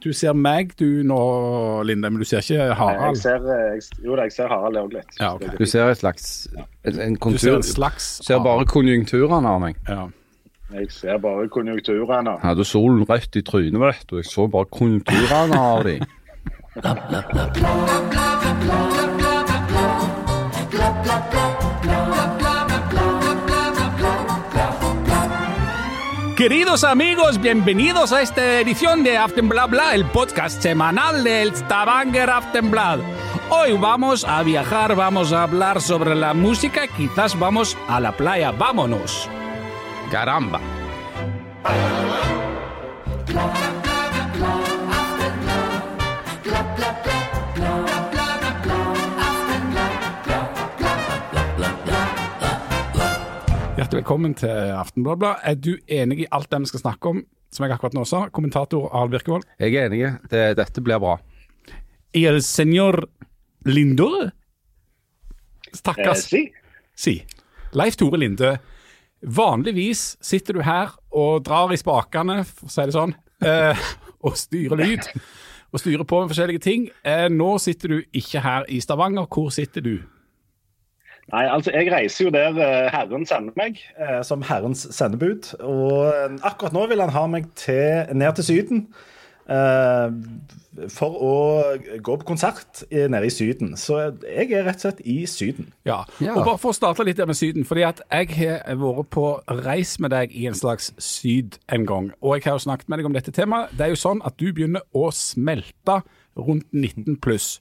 Du ser meg du nå, Linde, men du ser ikke Jeg Harald. ser, eh, jeg, jo da, jeg ser Harald òg litt. Ja, okay. Du ser et slags en, kontur, Du ser en slags Ser bare konjunkturene av meg. ja. Jeg ser bare konjunkturene. Hadde solen rødt i trynet, vet du. Jeg så bare konjunkturene av de. Queridos amigos, bienvenidos a esta edición de Aftenblad Bla, el podcast semanal del Stavanger Aftenblad. Hoy vamos a viajar, vamos a hablar sobre la música, quizás vamos a la playa, vámonos. Caramba. Hjertelig velkommen til Aftenbladet. Er du enig i alt det vi skal snakke om, som jeg akkurat nå sa? Kommentator Arild Birkevold. Jeg er enig. Det, dette blir bra. El señor Lindø? Eh, si. Si. Leif Tore Lindø. Vanligvis sitter du her og drar i spakene, for å si det sånn, eh, og styrer lyd. Og styrer på med forskjellige ting. Eh, nå sitter du ikke her i Stavanger. Hvor sitter du? Nei, altså jeg reiser jo der eh, Herren sender meg, eh, som Herrens sendebud. Og eh, akkurat nå vil han ha meg til, ned til Syden. eh, for å gå på konsert i- nede i Syden. Så jeg er rett og slett i Syden. Ja. Ja. Og bare for å starte litt der med Syden. fordi at jeg har vært på reis med deg i en slags syd en gang. Og jeg har jo snakket med deg om dette temaet. Det er jo sånn at du begynner å smelte rundt 19 pluss.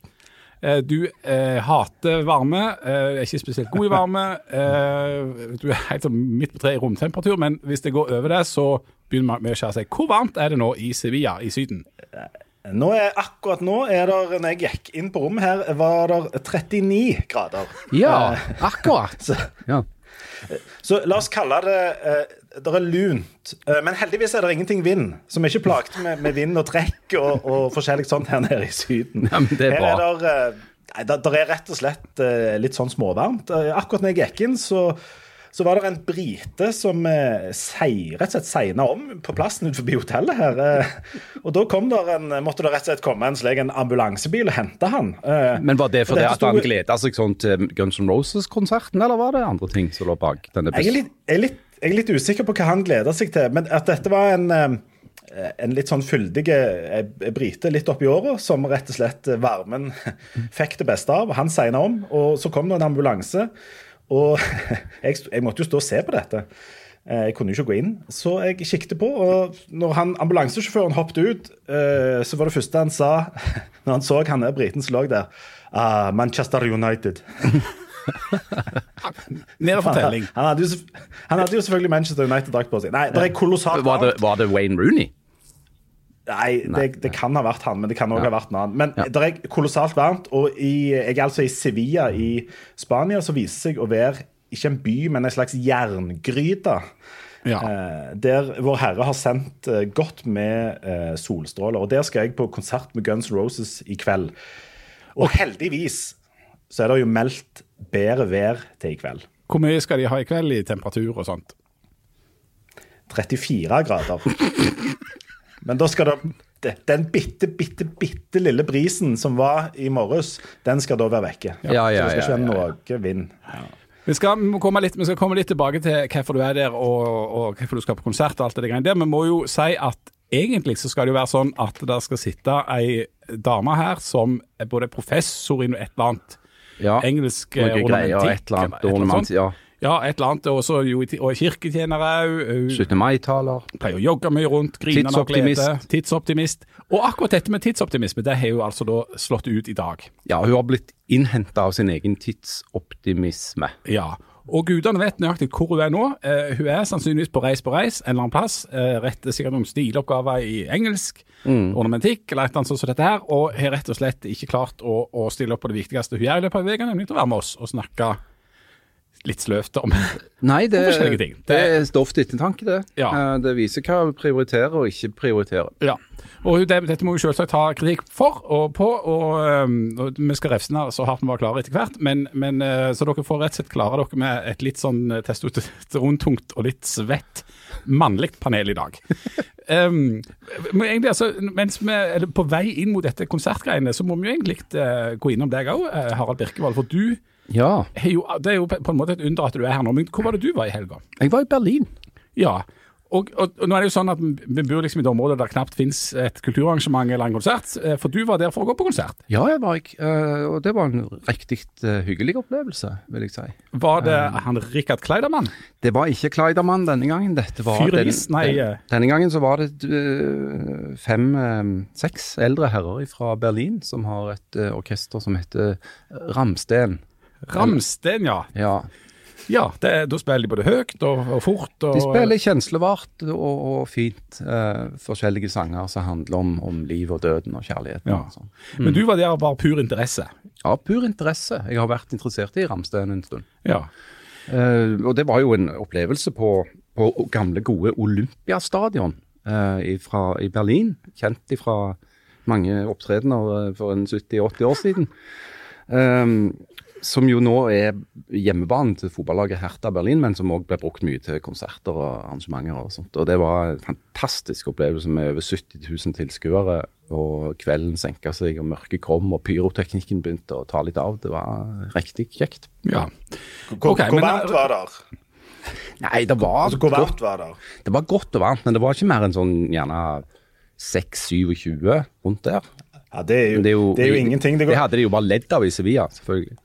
Eh, Du eh, hater varme, eh, er ikke spesielt god i varme. Eh, du er helt sånn midt på treet i romtemperatur, men hvis det går over det, så begynner man med å skjære seg. Hvor varmt er det nå i Sevilla i Syden? Nå er, akkurat nå er det, når jeg gikk inn på rommet her, var det 39 grader. Ja, akkurat. Så, Ja. så la oss kalle det eh, Det er lunt. Eh, men heldigvis er det ingenting vind. Vi er ikke plaget med, med vind og trekk og, og forskjellig sånt her nede i Syden. Ja, men det er her er det, eh, nei, er rett og slett eh, litt sånn småvarmt. Akkurat når jeg gikk inn, så så var det en brite som eh, sei, rett og slett segna om på plassen utenfor hotellet her. Eh, og da kom der en, måtte det rett og slett komme en slik en ambulansebil og hente han. Eh, Men var det fordi at han gleda seg sånn til Guns N' Roses-konserten, eller var det andre ting som lå bak denne Jeg er, litt, jeg, er litt, jeg er litt usikker på hva han gleder seg til, men at dette var en, en litt sånn fyldig brite litt oppi åra, som rett og slett varmen fikk det beste av. Han segna om, og så kom det en ambulanse. Og jeg, jeg måtte jo stå og se på dette. Eh, Jeg kunne jo ikke gå inn. Så jeg kikket på, og når han, ambulansesjåføren hoppet ut, eh, så var det første han sa når han så han der briten som lå der, ah, Manchester United. Ned fortelling. Han, Han hadde, jo, han hadde jo selvfølgelig Manchester United-drakt på seg. Nei, det er kolossalt var det, var det Wayne Rooney? Nei, det, det kan ha vært han, men det kan òg ha vært en annen. Men Ja. det er kolossalt varmt, og i, jeg er altså i Sevilla i Spania, som viser seg å være ikke en by, men en slags jerngryte. Ja. Eh, der Vår Herre har sendt eh, godt med eh, solstråler. Og der skal jeg på konsert med Guns Roses i kveld. Og heldigvis så er det jo meldt bedre vær til i kveld. Hvor mye skal de ha i kveld i temperatur og sånt? 34 grader. Men da skal det Den bitte, bitte, bitte lille brisen som var i morges, den skal da være vekke. Ja, ja, Så det skal ja, ikke ja, være noe vind. Vi skal, litt, vi skal komme litt tilbake til hvorfor du er der og, og hvorfor du skal på konsert og alt det greiene der. Vi må jo si at egentlig så skal det jo være sånn at det skal sitte ei dame her som er både professor i noe et eller annet Ja. engelsk Noe greier, et eller annet ornament, sånt. ja. Ja, et eller annet. Og så jo og kirketjener òg. 17. mai-taler. pleier å jogge mye rundt, Griner. Tidsoptimist. Tidsoptimist. Og akkurat dette med tidsoptimisme, det har hun altså da slått ut i dag. Ja, hun har blitt innhenta av sin egen tidsoptimisme. Ja. Og gudene vet nøyaktig hvor hun er nå. Eh, hun er sannsynligvis på reis på reis en eller annen plass. Eh, retter sikkert noen stiloppgaver i engelsk, ornamentikk eller et eller annet sånt som dette her. Og har rett og slett ikke klart å, å stille opp på det viktigste hun gjør i løpet av uka, nemlig å være med oss og snakke litt sløvt om. Nei, det, forskjellige ting. det Det- er stoff til ettertanke, det. Ja. Eh, Det viser hva vi prioriterer og ikke prioriterer. Ja. Og det, dette må vi selvsagt ta kritikk for og på, og, og vi skal refse den så hardt vi var klare etter hvert. Men, men øh, så dere får rett og slett klare dere med et litt sånn øh, testosterontungt og litt svett mannlig panel i dag. Um, men egentlig, altså, mens vi er på vei inn mot dette konsertgreiene, så må vi jo egentlig gå innom deg òg, Harald Birkevold. For du Ja. er jo, det er jo på en måte et under at du er her nå. Men hvor var det du var i helga? Jeg var i Berlin. Ja, og, og, og nå er det jo sånn at vi bor liksom i et område der knapt finnes et kulturarrangement eller en konsert, eh, for du var der for å gå på konsert. Ja, jeg var jeg. eh, Og det var en riktig eh, hyggelig opplevelse, vil jeg si. Var det han Rikard Kleidermann? Det var ikke Kleidermann denne gangen. Dette var Fyrelis? den- den-. Denne gangen så var det eh, fem, eh, seks eldre herrer fra Berlin som har et orkester som heter Ramsten. Ramsten, ja. Ja. Ja, det, Da spiller de både høyt og, og fort. Og, De spiller kjenslevart og, og fint eh, forskjellige sanger som handler om, om liv og døden og kjærligheten. Ja. Og mm. Men du var der av bare pur interesse. ja, pur interesse. Jeg har vært interessert i Ramstein en stund. Ja. Eh, og det var jo en opplevelse på, på gamle, gode Olympiastadion eh, ifra, i Berlin. Kjent fra mange opptredener eh, for en 70-80 år siden. Eh, som jo nå er hjemmebanen til fotballaget Hertha Berlin, men som òg ble brukt mye til konserter og arrangementer. Og sånt. Og det var en fantastisk opplevelse med over 70 000 tilskuere. Og kvelden senka seg, og mørket kom, og pyroteknikken begynte å ta litt av. Det var riktig kjekt. ja. Hvor, okay, hvor varmt var det? Nei, det var Altså, hvor varmt var det? Det var godt og varmt, men det var ikke mer enn sånn gjerne 6-27 rundt der. Ja, det er jo, Men det er jo, ingenting. Det Det hadde de jo bare ledd av i Sevilla, selvfølgelig.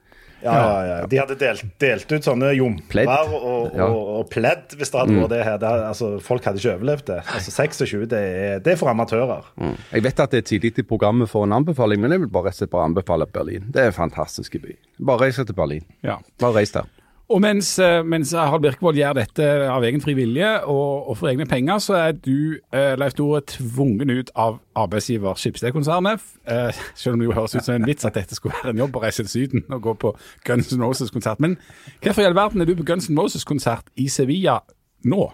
Ja, ja, ja. De hadde delt, delt ut sånne jomper og, Ja. og, og pledd, hvis det hadde vært det her. Det, altså, folk hadde ikke overlevd det. Altså, 26 det er, det er for amatører. Mm. Jeg vet at det er tidlig i programmet for en anbefaling, men jeg vil bare bare anbefale Berlin. Det er en fantastisk by. Bare reis til Berlin. ja. Bare reis der. Og mens, eh, mens Harald Birkevold gjør dette av egen fri vilje og, og for egne penger, så er du, eh, Leif Tore, tvungen ut av arbeidsgiver Skipsted-konsernet. Eh, selv om det jo høres ut som en vits at dette skulle være en jobb å reise til Syden og gå på Guns N' Roses-konsert. Men hvorfor i all verden er du på Guns N' Roses-konsert i Sevilla nå?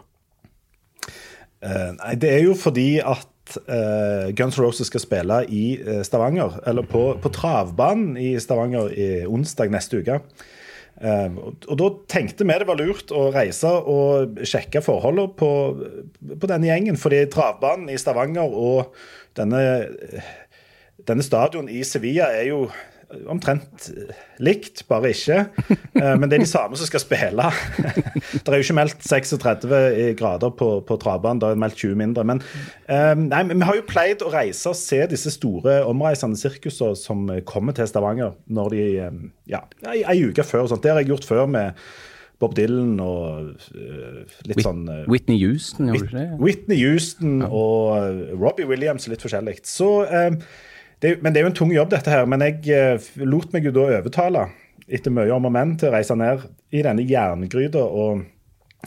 Eh, nei, det er jo fordi at eh, Guns N' Roses skal spille i eh, Stavanger, eller på, på travbanen i Stavanger i onsdag neste uke. Eh, og, og da tenkte vi det var lurt å reise og sjekke forholdene på, på denne gjengen. Fordi travbanen i Stavanger og denne, denne stadion i Sevilla er jo omtrent likt, bare ikke. Eh, Men det er de samme som skal spille. Det er jo ikke meldt 36 grader på, på travbanen, det er meldt 20 mindre. Men eh, nei, vi har jo pleid å reise og se disse store omreisende sirkusene som kommer til Stavanger når de eh, Ja, ei, ei uke før. og sånt. Det har jeg gjort før med Bob Dylan og eh, litt sånn eh, Whitney Houston, gjorde du det? Whitney Houston og eh, Robbie Williams, litt forskjellig. Så, eh, det, men det er jo en tung jobb, dette her. Men jeg eh, lot meg jo da overtale, etter mye om og men, til å reise ned i denne jerngryta og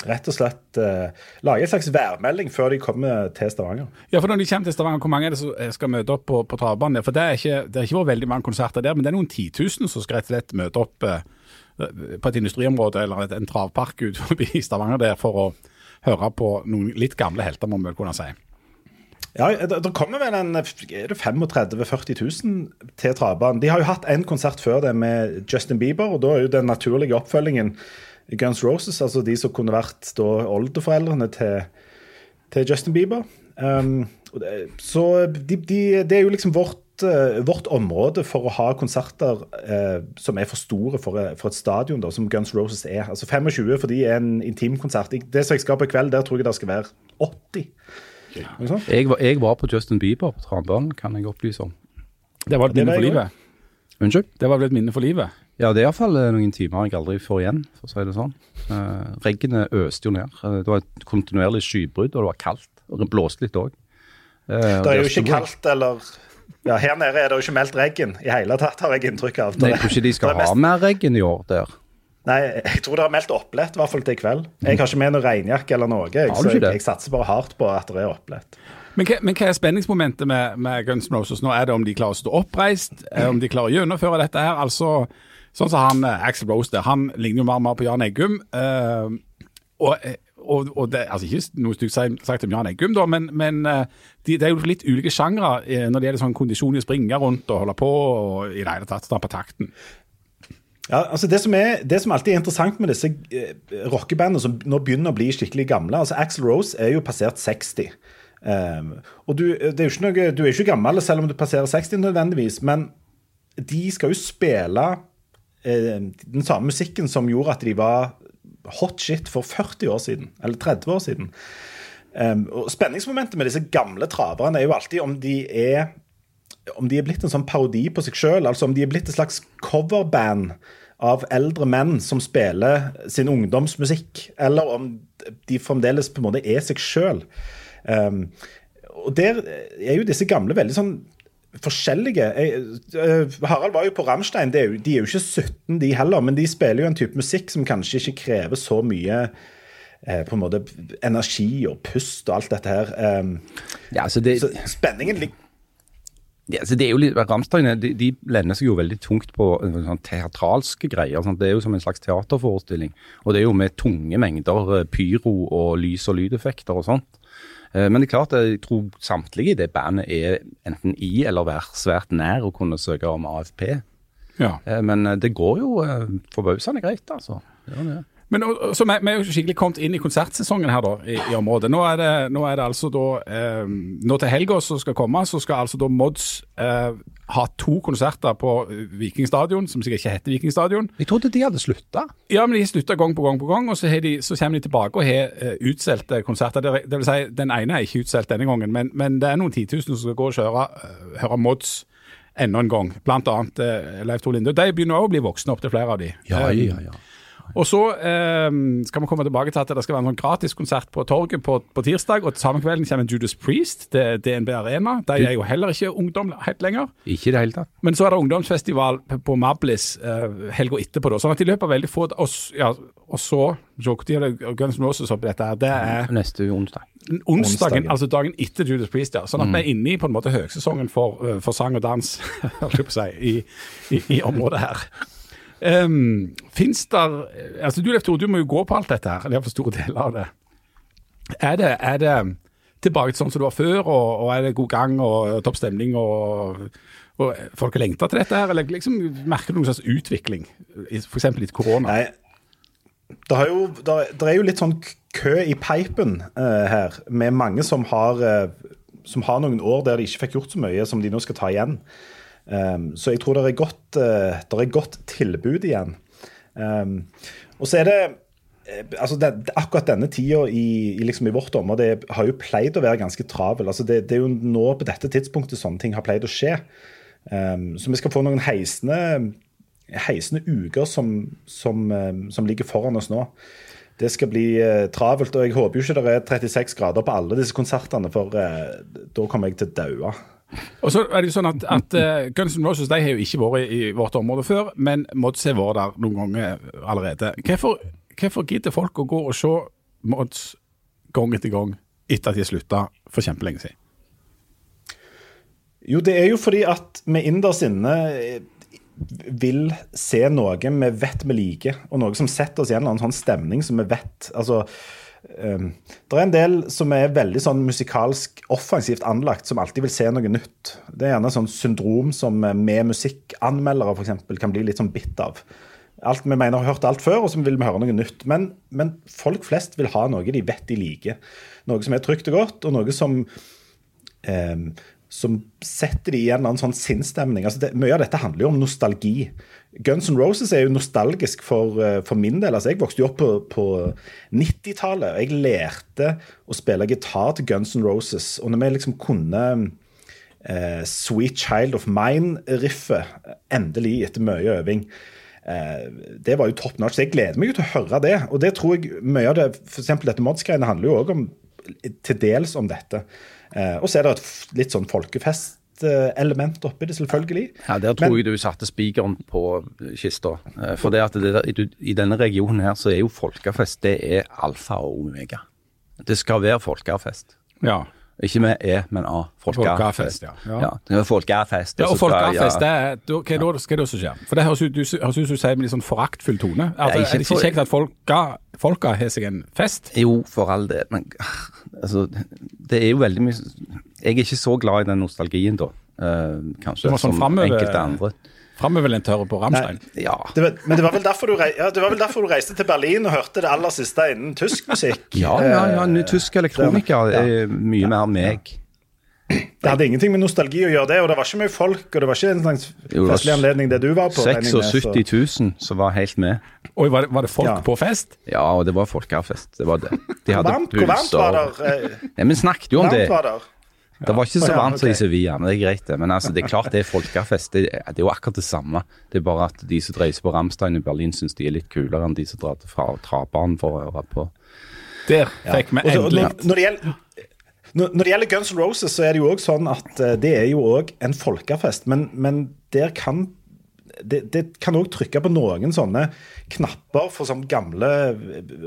rett og slett eh, lage en slags værmelding før de kommer til Stavanger. Ja, for Når de kommer til Stavanger, hvor mange er det som eh, skal møte opp på, på travbanen? For Det er ikke, ikke vært veldig mange konserter der, men det er noen titusen som skal rett og slett møte opp eh, på et industriområde eller et, en travpark ut forbi Stavanger der for å høre på noen litt gamle helter, må vi vel kunne si. Ja, det, kommer vel en er 35 000-40 000 til travbanen. De har jo hatt en konsert før det med Justin Bieber, og da er jo den naturlige oppfølgingen Guns Roses, altså de som kunne vært da oldeforeldrene til, til Justin Bieber. Um, så de, de, det er jo liksom vårt, eh, vårt område for å ha konserter eh, som er for store for, eh, for et stadion, da, som Guns Roses er. Altså 25 for de er en intimkonsert. Det som jeg skal på i kveld, der tror jeg det skal være 80. Jeg var, jeg var på Justin Bieber på travbanen, kan jeg opplyse om. Det var et minne for livet. Unnskyld? Det var vel et minne for livet. Ja, det er iallfall noen timer jeg aldri får igjen, for å si det sånn. Uh, Regnet øste jo ned. Eh, det var et kontinuerlig skybrudd, og det var kaldt. Og det blåste litt òg. Det er jo ikke kaldt eller ja, Her nede er det jo ikke meldt regn i hele tatt, har jeg inntrykk av. Nei, jeg tror ikke de skal mest- ha mer regn i år der. Nei, jeg tror det har meldt opplett, i hvert fall til i kveld. Jeg har ikke med noe regnjakke eller noe, jeg, så jeg, jeg satser bare hardt på at det er opplett. Men hva, men hva er spenningsmomentet med, med Guns N' Roses nå? Er det om de klarer å stå oppreist? Eh, Om de klarer å gjennomføre dette her? Altså, Sånn som han eh, Axel Rose der, han ligner jo mer og mer på Jan Eggum. Uh, og, eh, og, og det, altså Ikke noe stygt sagt sagt om Jan Eggum, da, men, men det de, det er jo litt ulike sjangre når det gjelder sånn kondisjon i å springe rundt og holde på og i det hele tatt ta på takten. Ja, altså det som, er, det som alltid er interessant med disse eh, rockebandene som nå begynner å bli skikkelig gamle altså Axel Rose er jo passert 60. Um, og du, det er noe, du er ikke gammel selv om du passerer 60 nødvendigvis, men de skal jo spille eh, den samme musikken som gjorde at de var hot shit for 40 år siden, eller 30 år siden. Um, og Spenningsmomentet med disse gamle traverne er jo alltid om de er om de er blitt en sånn parodi på seg sjøl, altså om de er blitt et slags coverband av eldre menn som spiller sin ungdomsmusikk, eller om de fremdeles på en måte er seg sjøl. Um, og der er jo disse gamle veldig sånn forskjellige. Uh, Harald var jo på Rammstein. Er jo, de er jo ikke 17, de heller, men de spiller jo en type musikk som kanskje ikke krever så mye eh, på en måte energi og pust og alt dette her. Um, Ja, det, så spenningen ligger Ja, det er jo litt, Ramstein de, de lener seg jo veldig tungt på eh, sånn teatralske greier. Sant? Det er jo som en slags teaterforestilling. Og det er jo med tunge mengder eh, pyro og lys- og lydeffekter og sånt. Eh, Men det er klart, jeg tror samtlige i det bandet er enten i eller være svært nær å kunne søke om AFP. Ja. Men det går jo forbausende greit, altså. Det gjør det. Men så vi, vi er jo skikkelig kommet inn i konsertsesongen her da, i, i området. Nå er, det, nå er det altså da eh, Nå til helga som skal komme, så skal altså da Mods eh, ha to konserter på Vikingstadion, som sikkert ikke heter Vikingstadion. Jeg trodde de hadde slutta. Ja, men de har slutta gang på gang på gang, og så, har de, så kommer de tilbake og har uh, utsolgte konserter. Det, det vil si, den ene er ikke utsolgt denne gangen, men, men det er noen titusen som skal gå og kjøre, uh, høre Mods enda en gang. Blant annet uh, Leif Tor Linde. De begynner også å bli voksne opp til flere av de. Ja, ja. Og så eh, skal vi komme tilbake til at det skal være en sånn gratiskonsert på torget på, på tirsdag. Og samme kvelden kommer Judas Priest til DNB Arena. De er jo heller ikke ungdom helt lenger. Ikke det hele tatt. Men så er det ungdomsfestival på Mablis eh, helga etterpå. da, sånn at de løper veldig få og, ja, og så Joke, de Guns N' Roses oppi dette her. Det er Neste onsdag. onsdagen, Onsdagen. altså dagen etter Judas Priest. ja, Sånn at vi er inne i på en måte høgsesongen for, eh, for sang og dans holdt jeg på å si, i, i, i området her. Um, Fins der altså Du Leif Tore, du må jo gå på alt dette her, eller iallfall store deler av det. Er det, er det tilbake til sånn som det var før, og, og er det god gang og, topp stemning, og, og folk har lengta til dette her, eller liksom merker du noen slags utvikling, f.eks. litt korona? Nei, det, jo, det, det er jo litt sånn kø i peipen uh, her, med mange som har, uh, som har noen år der de ikke fikk gjort så mye, som de nå skal ta igjen. Um, så jeg tror det er godt, uh, det er godt tilbud igjen. Um, og så er det eh, altså det- Akkurat denne tida i, i, liksom i vårt område har jo pleid å være ganske travel. Altså det, det er jo nå på dette tidspunktet sånne ting har pleid å skje. Um, så vi skal få noen heisende, heisende uker som, som, um, som ligger foran oss nå. Det skal bli uh, travelt, og jeg håper jo ikke det er 36 grader på alle disse konsertene, for uh, da kommer jeg til å daue. Og så er det jo sånn at, at uh, Guns N' Roses de har jo ikke vært i, vårt område før, men Mods har vært der noen ganger allerede. Hvorfor, hvorfor gidder folk å gå og se Mods gang etter gang etter at de slutta for kjempelenge siden? Jo, det er jo fordi at vi innerst inne vil se noe vi vet vi liker, og noe som setter oss i en eller annen sånn stemning som vi vet. Altså, um, det er en del som er veldig sånn musikalsk offensivt anlagt, som alltid vil se noe nytt. Det er gjerne sånn syndrom som eh, vi musikkanmeldere for eksempel, kan bli litt sånn bitt av. Alt Vi mener har hørt alt før, og så vil vi høre noe nytt. Men, men folk flest vil ha noe de vet de liker. Noe som er trygt og godt, og noe som eh, som setter de i en eller annen sånn sinnsstemning. Altså mye av dette handler jo om nostalgi. Guns N' Roses er jo nostalgisk for, eh, for min del. Altså jeg vokste jo opp på, på 90-tallet, og jeg lærte å spille gitar til Guns N' Roses. Og når vi liksom kunne eh, Sweet Child of Mine-riffet, endelig etter mye øving eh, det var jo top notch. Så jeg gleder meg jo til å høre det. Og det tror jeg mye av det f.eks. dette Mods-greiene handler jo òg til dels om dette. Eh, og så er det et litt sånn folkefestelement oppi det, selvfølgelig. Ja, Der tror Men- jeg du satte spikeren på kista. Eh, For det at det du- i denne regionen her så er jo folkefest det er alfa og omega. Det skal være folkefest. Ja. Ikke med E, men A. Folkefest, ja. Ja. ja. det er Folkefest. Ja, og folkefest, det er, hva er skal det også skje? For det høres ut, du, høres ut som du sier med litt sånn foraktfull tone. Altså, ikke er det ikke kjekt at folka, folka har seg en fest? Jo, for all del, men altså, det er jo veldig mye Jeg er ikke så glad i den nostalgien, da. Uh, kanskje, sånn som enkelte andre. Framoverlent-hører på Rammstein. Ja. Det, men det var, vel derfor du rei, ja, det var vel derfor du reiste til Berlin og hørte det aller siste innen tysk musikk? Ja, ja, ja, ny Eh, tysk elektroniker er mye mer meg. Det hadde ingenting med nostalgi å gjøre, det, og det var ikke mye folk. Og det var ikke en slags festlig anledning det du var på. regner jeg 76 000 som var helt med. Oi, var det, var det folk Ja. på fest? Ja, og det var folkefest. Det var det. De hadde varmt, hvor varmt var det? Vi men snakket jo om varmt det. Det var ikke så varmt som i. Sevilla, men det er greit det. Men altså, det er klart det er folkefest. Det, det er jo akkurat det samme. Det er bare at de som reiser på Ramstein i Berlin, syns de er litt kulere enn de som drar fra Trabanen for å høre på. Der fikk vi så- endelig når, det gjelder, når, det gjelder Guns N' Roses, så er det jo òg sånn at eh, det er jo òg en folkefest. Men, men der kan det, det kan òg trykke på noen sånne knapper for sånn gamle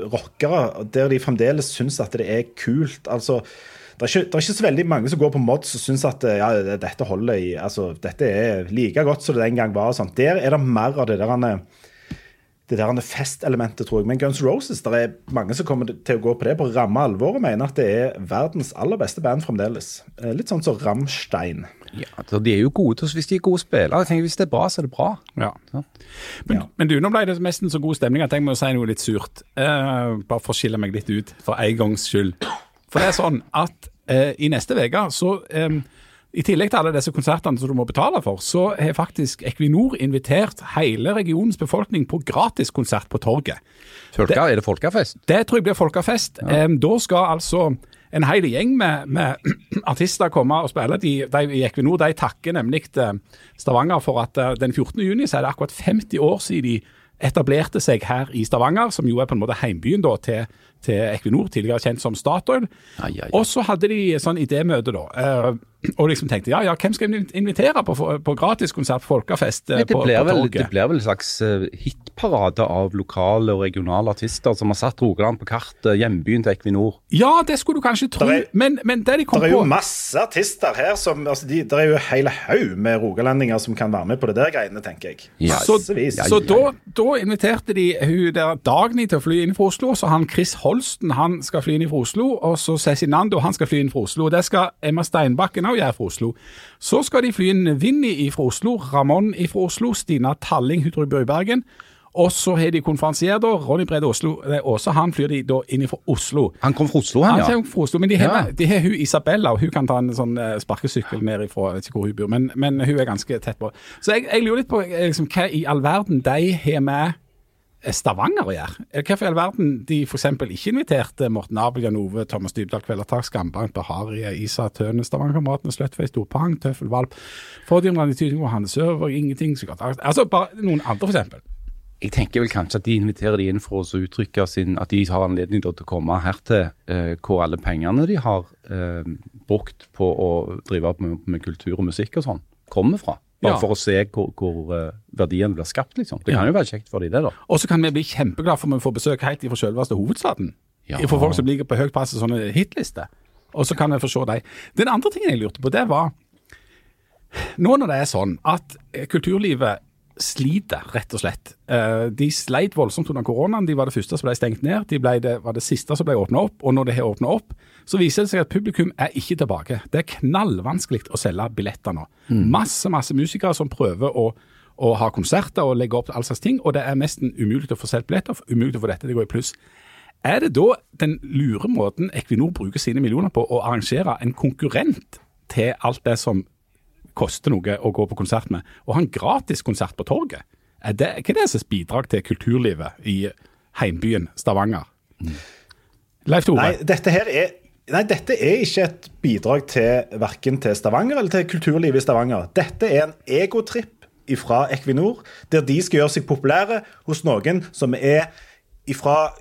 rockere, der de fremdeles syns at det er kult. Altså, det er, ikke, det er ikke så veldig mange som går på mods og syns at eh, ja, dette holder i altså, Dette er like godt som det den gang var. og sånt. Der er det mer av det der han, det der festelementet, tror jeg. Men Guns Roses, det er mange som kommer til å gå på det på ramme alvor og mener at det er verdens aller beste band fremdeles. Eh, Litt sånn som Rammstein. Ja, så De er jo gode til, hvis de er gode spillere. Jeg tenker Hvis det er bra, så er det bra. Ja. Ja. Men, men du, nå ble det nesten så god stemning at jeg må si noe litt surt. Uh, bare for å skille meg litt ut, for en gangs skyld. For det er sånn at eh, i neste uke så eh, i tillegg til alle disse konsertene som du må betale for, så har faktisk Equinor invitert hele regionens befolkning på gratiskonsert på torget. Folka, er det folkefest? Det tror jeg blir folkefest. Em, da skal altså en hel gjeng med, med artister komme og spille. De, de i Equinor de takker nemlig eh, Stavanger for at eh, den 14. juni så er det akkurat 50 år siden de etablerte seg her i Stavanger, som jo er på en måte heimbyen da, til, til Equinor, tidligere kjent som Statoil. Ai, ai, ai. Og så hadde de sånn idémøte, da. eh, og liksom tenkte ja, ja, hvem skal vi invitere på, på gratiskonsert på Folkefest eh, Det på, blir, på vel, torget? det blir vel en slags eh, hitparade av lokale og regionale artister som har satt Rogaland på kartet, hjembyen til Equinor. Ja, det skulle du kanskje tro, er- men, men det de kom på Det er jo på masse artister her som altså de, Det er jo hele haug med rogalendinger som kan være med på det der greiene, tenker jeg. Ja, Så, Massevis. så da, da inviterte de hun der Dagny til å fly inn fra Oslo. Så han Chris Holsten han skal fly inn fra Oslo. Og så Cezinando han skal fly inn fra Oslo. Og det skal Emma Steinbakken òg gjøre fra Oslo. Så skal de fly inn Vinni fra Oslo, Ramón fra Oslo, Stina Talling, hun tror jeg bor i Bergen. Og så har de konferansier, da. Ronny Brede Oslo. eh, Åse han flyr de da inn fra Oslo. Han kom fra Oslo, Han ja. han, kom fra Oslo, men de har, Ja. hun Isabella, og hun kan ta en sånn eh, sparkesykkel ned ifra, jeg vet ikke hvor hun bor, men, men hun er ganske tett på. Så jeg, jeg lurer litt på eh, liksom, hva i all verden de har med Stavanger å gjøre. Eh, Hvorfor i all verden de f.eks. ikke inviterte Morten Abel, Jan Ove, Thomas Dybdahl, Kvelertak, Skambank, Bahari, Isa Tøne, Stavangerkameratene, Sløttfei, Storpang, Tøffel, Valp, i Randi Tyding, Johanne Søver, ingenting så godt. Altså bare noen andre, f.eks. Jeg tenker vel kanskje at de inviterer de inn for å uttrykke sin, at de har anledning til å komme her til uh, hvor alle pengene de har uh, brukt på å drive med, med kultur og musikk og sånn, kommer fra. Bare Ja. for å se hvor, hvor eh, verdien blir skapt, liksom. Det kan jo være kjekt for de det, da. Og så kan vi bli kjempeglade for om vi får besøk helt fra selveste hovedstaden. Ja. For folk som ligger på høyt pass i sånne hitlister. Og så kan vi få se dem. Den andre tingen jeg lurte på, det var Nå når det er sånn at eh, kulturlivet sliter, rett og slett. Eh, De sleit voldsomt under koronaen. De var det første som ble stengt ned. De det, var det siste som ble åpna opp. Og når det har åpna opp, så viser det seg at publikum er ikke tilbake. Det er knallvanskelig å selge billetter nå. Masse, masse musikere som prøver å å ha konserter og legge opp all slags ting, og det er nesten umulig å få solgt billetter, umulig å få dette til å gå i pluss. Er det da den lure måten Equinor bruker sine millioner på å arrangere en konkurrent til alt det som koster noe å gå på konsert med, og ha en gratis konsert på torget? Er det, hva er det som bidrag til kulturlivet i heimbyen Stavanger? Leif Tore? Nei, dette her er Nei, dette er ikke et bidrag til verken til Stavanger eller til kulturlivet i Stavanger. Dette er en egotripp fra Equinor, der de skal gjøre seg populære hos noen som er fra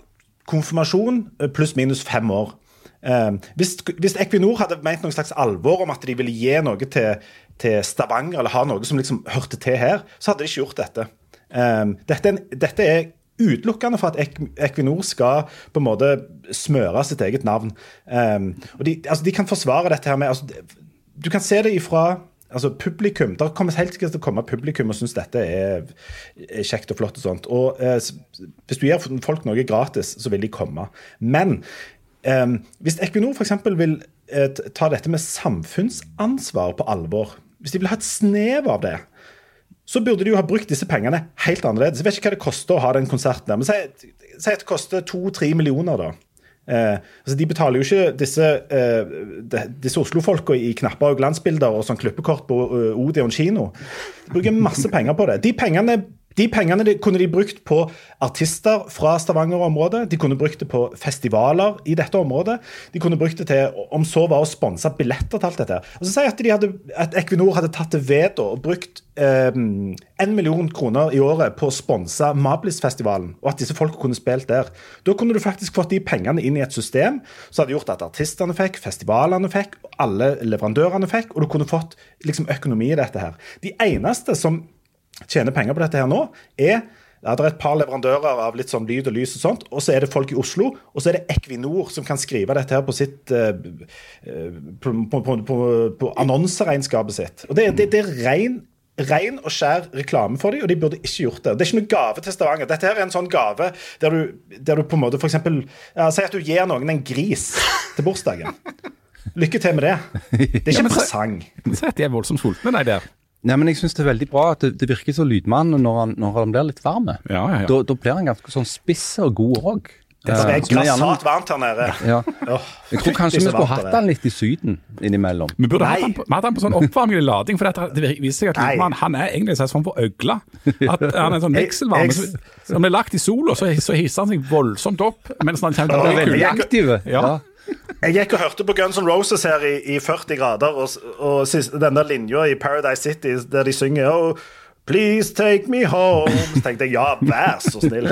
konfirmasjon eh, pluss minus fem år. Eh, hvis, hvis Equinor hadde ment noe slags alvor om at de ville gi noe til, til Stavanger, eller ha noe som liksom hørte til her, så hadde de ikke gjort dette. Eh, dette, er, dette er utelukkende for at Equinor skal på en måte smøre sitt eget navn. Um, og de, altså, de kan forsvare dette her med altså, Du kan se det ifra altså, publikum. Der kommer helt sikkert til å komme publikum og synes dette er, er kjekt og flott og sånt. Og eh, hvis du gir folk noe gratis, så vil de komme. Men um, hvis Equinor f.eks. vil eh, ta dette med samfunnsansvar på alvor, hvis de vil ha et snev av det så burde de jo ha brukt disse pengene helt annerledes. Jeg vet ikke hva det koster å ha den konserten der, men si, at det koster to-tre millioner, da. Eh, altså De betaler jo ikke disse, eh, disse Oslo-folka i knapper og glansbilder og sånn klippekort på eh, Odeon kino. De bruker masse penger på det. De pengene, de pengene de, kunne de brukt på artister fra Stavanger-området. De kunne brukt det på festivaler i dette området. De kunne brukt det til, om så var å sponse billetter til alt dette. Og så sier at, de hadde, at Equinor hadde tatt til ved og brukt én million kroner i året på å sponse Mablis-festivalen, og at disse folka kunne spilt der. Da kunne du faktisk fått de pengene inn i et system som hadde gjort at artistene fikk, festivalene fikk, alle leverandørene fikk, og du kunne fått liksom, økonomi i dette her. De eneste som tjener penger på dette her nå, er ja, det er et par leverandører av litt sånn lyd og lys og sånt, og så er det folk i Oslo, og så er det Equinor som kan skrive dette her på sitt eh, eh, på, på, på, på, annonseregnskapet sitt. Og det, det, det er ren Ren og skjær reklame for dem, og de burde ikke gjort det. Det er ikke noen gave til Stavanger. Dette her er en sånn gave der du, der du på en måte eksempel, ja, Si at du gir noen en gris til bursdagen. Lykke til med det. Det er ikke en presang. At de er voldsomt sultne, de der. Nei, men jeg syns det er veldig bra at det, det virker som lydmann når han, når han blir litt varm. Ja, ja, ja. Da, da blir han ganske sånn spiss og god òg. Det er grassat varmt her nede. Ja. Jeg tror kanskje vi skulle hatt han litt i Syden innimellom. Vi burde hatt han hadde han på sånn oppvarming i lading, for det viser seg at. Lydmann, han er egentlig en sånn for øgle. At han er en sånn vekselvarme som, som blir lagt i sola, så, så hisser han seg voldsomt opp mens han kommer til å Veldig jeg- Ja. Jeg gikk og hørte på Guns N' Roses her i, i 40 grader, og, og den der linja i Paradise City der de synger oh, Please take me home. Så tenkte jeg ja, vær så snill.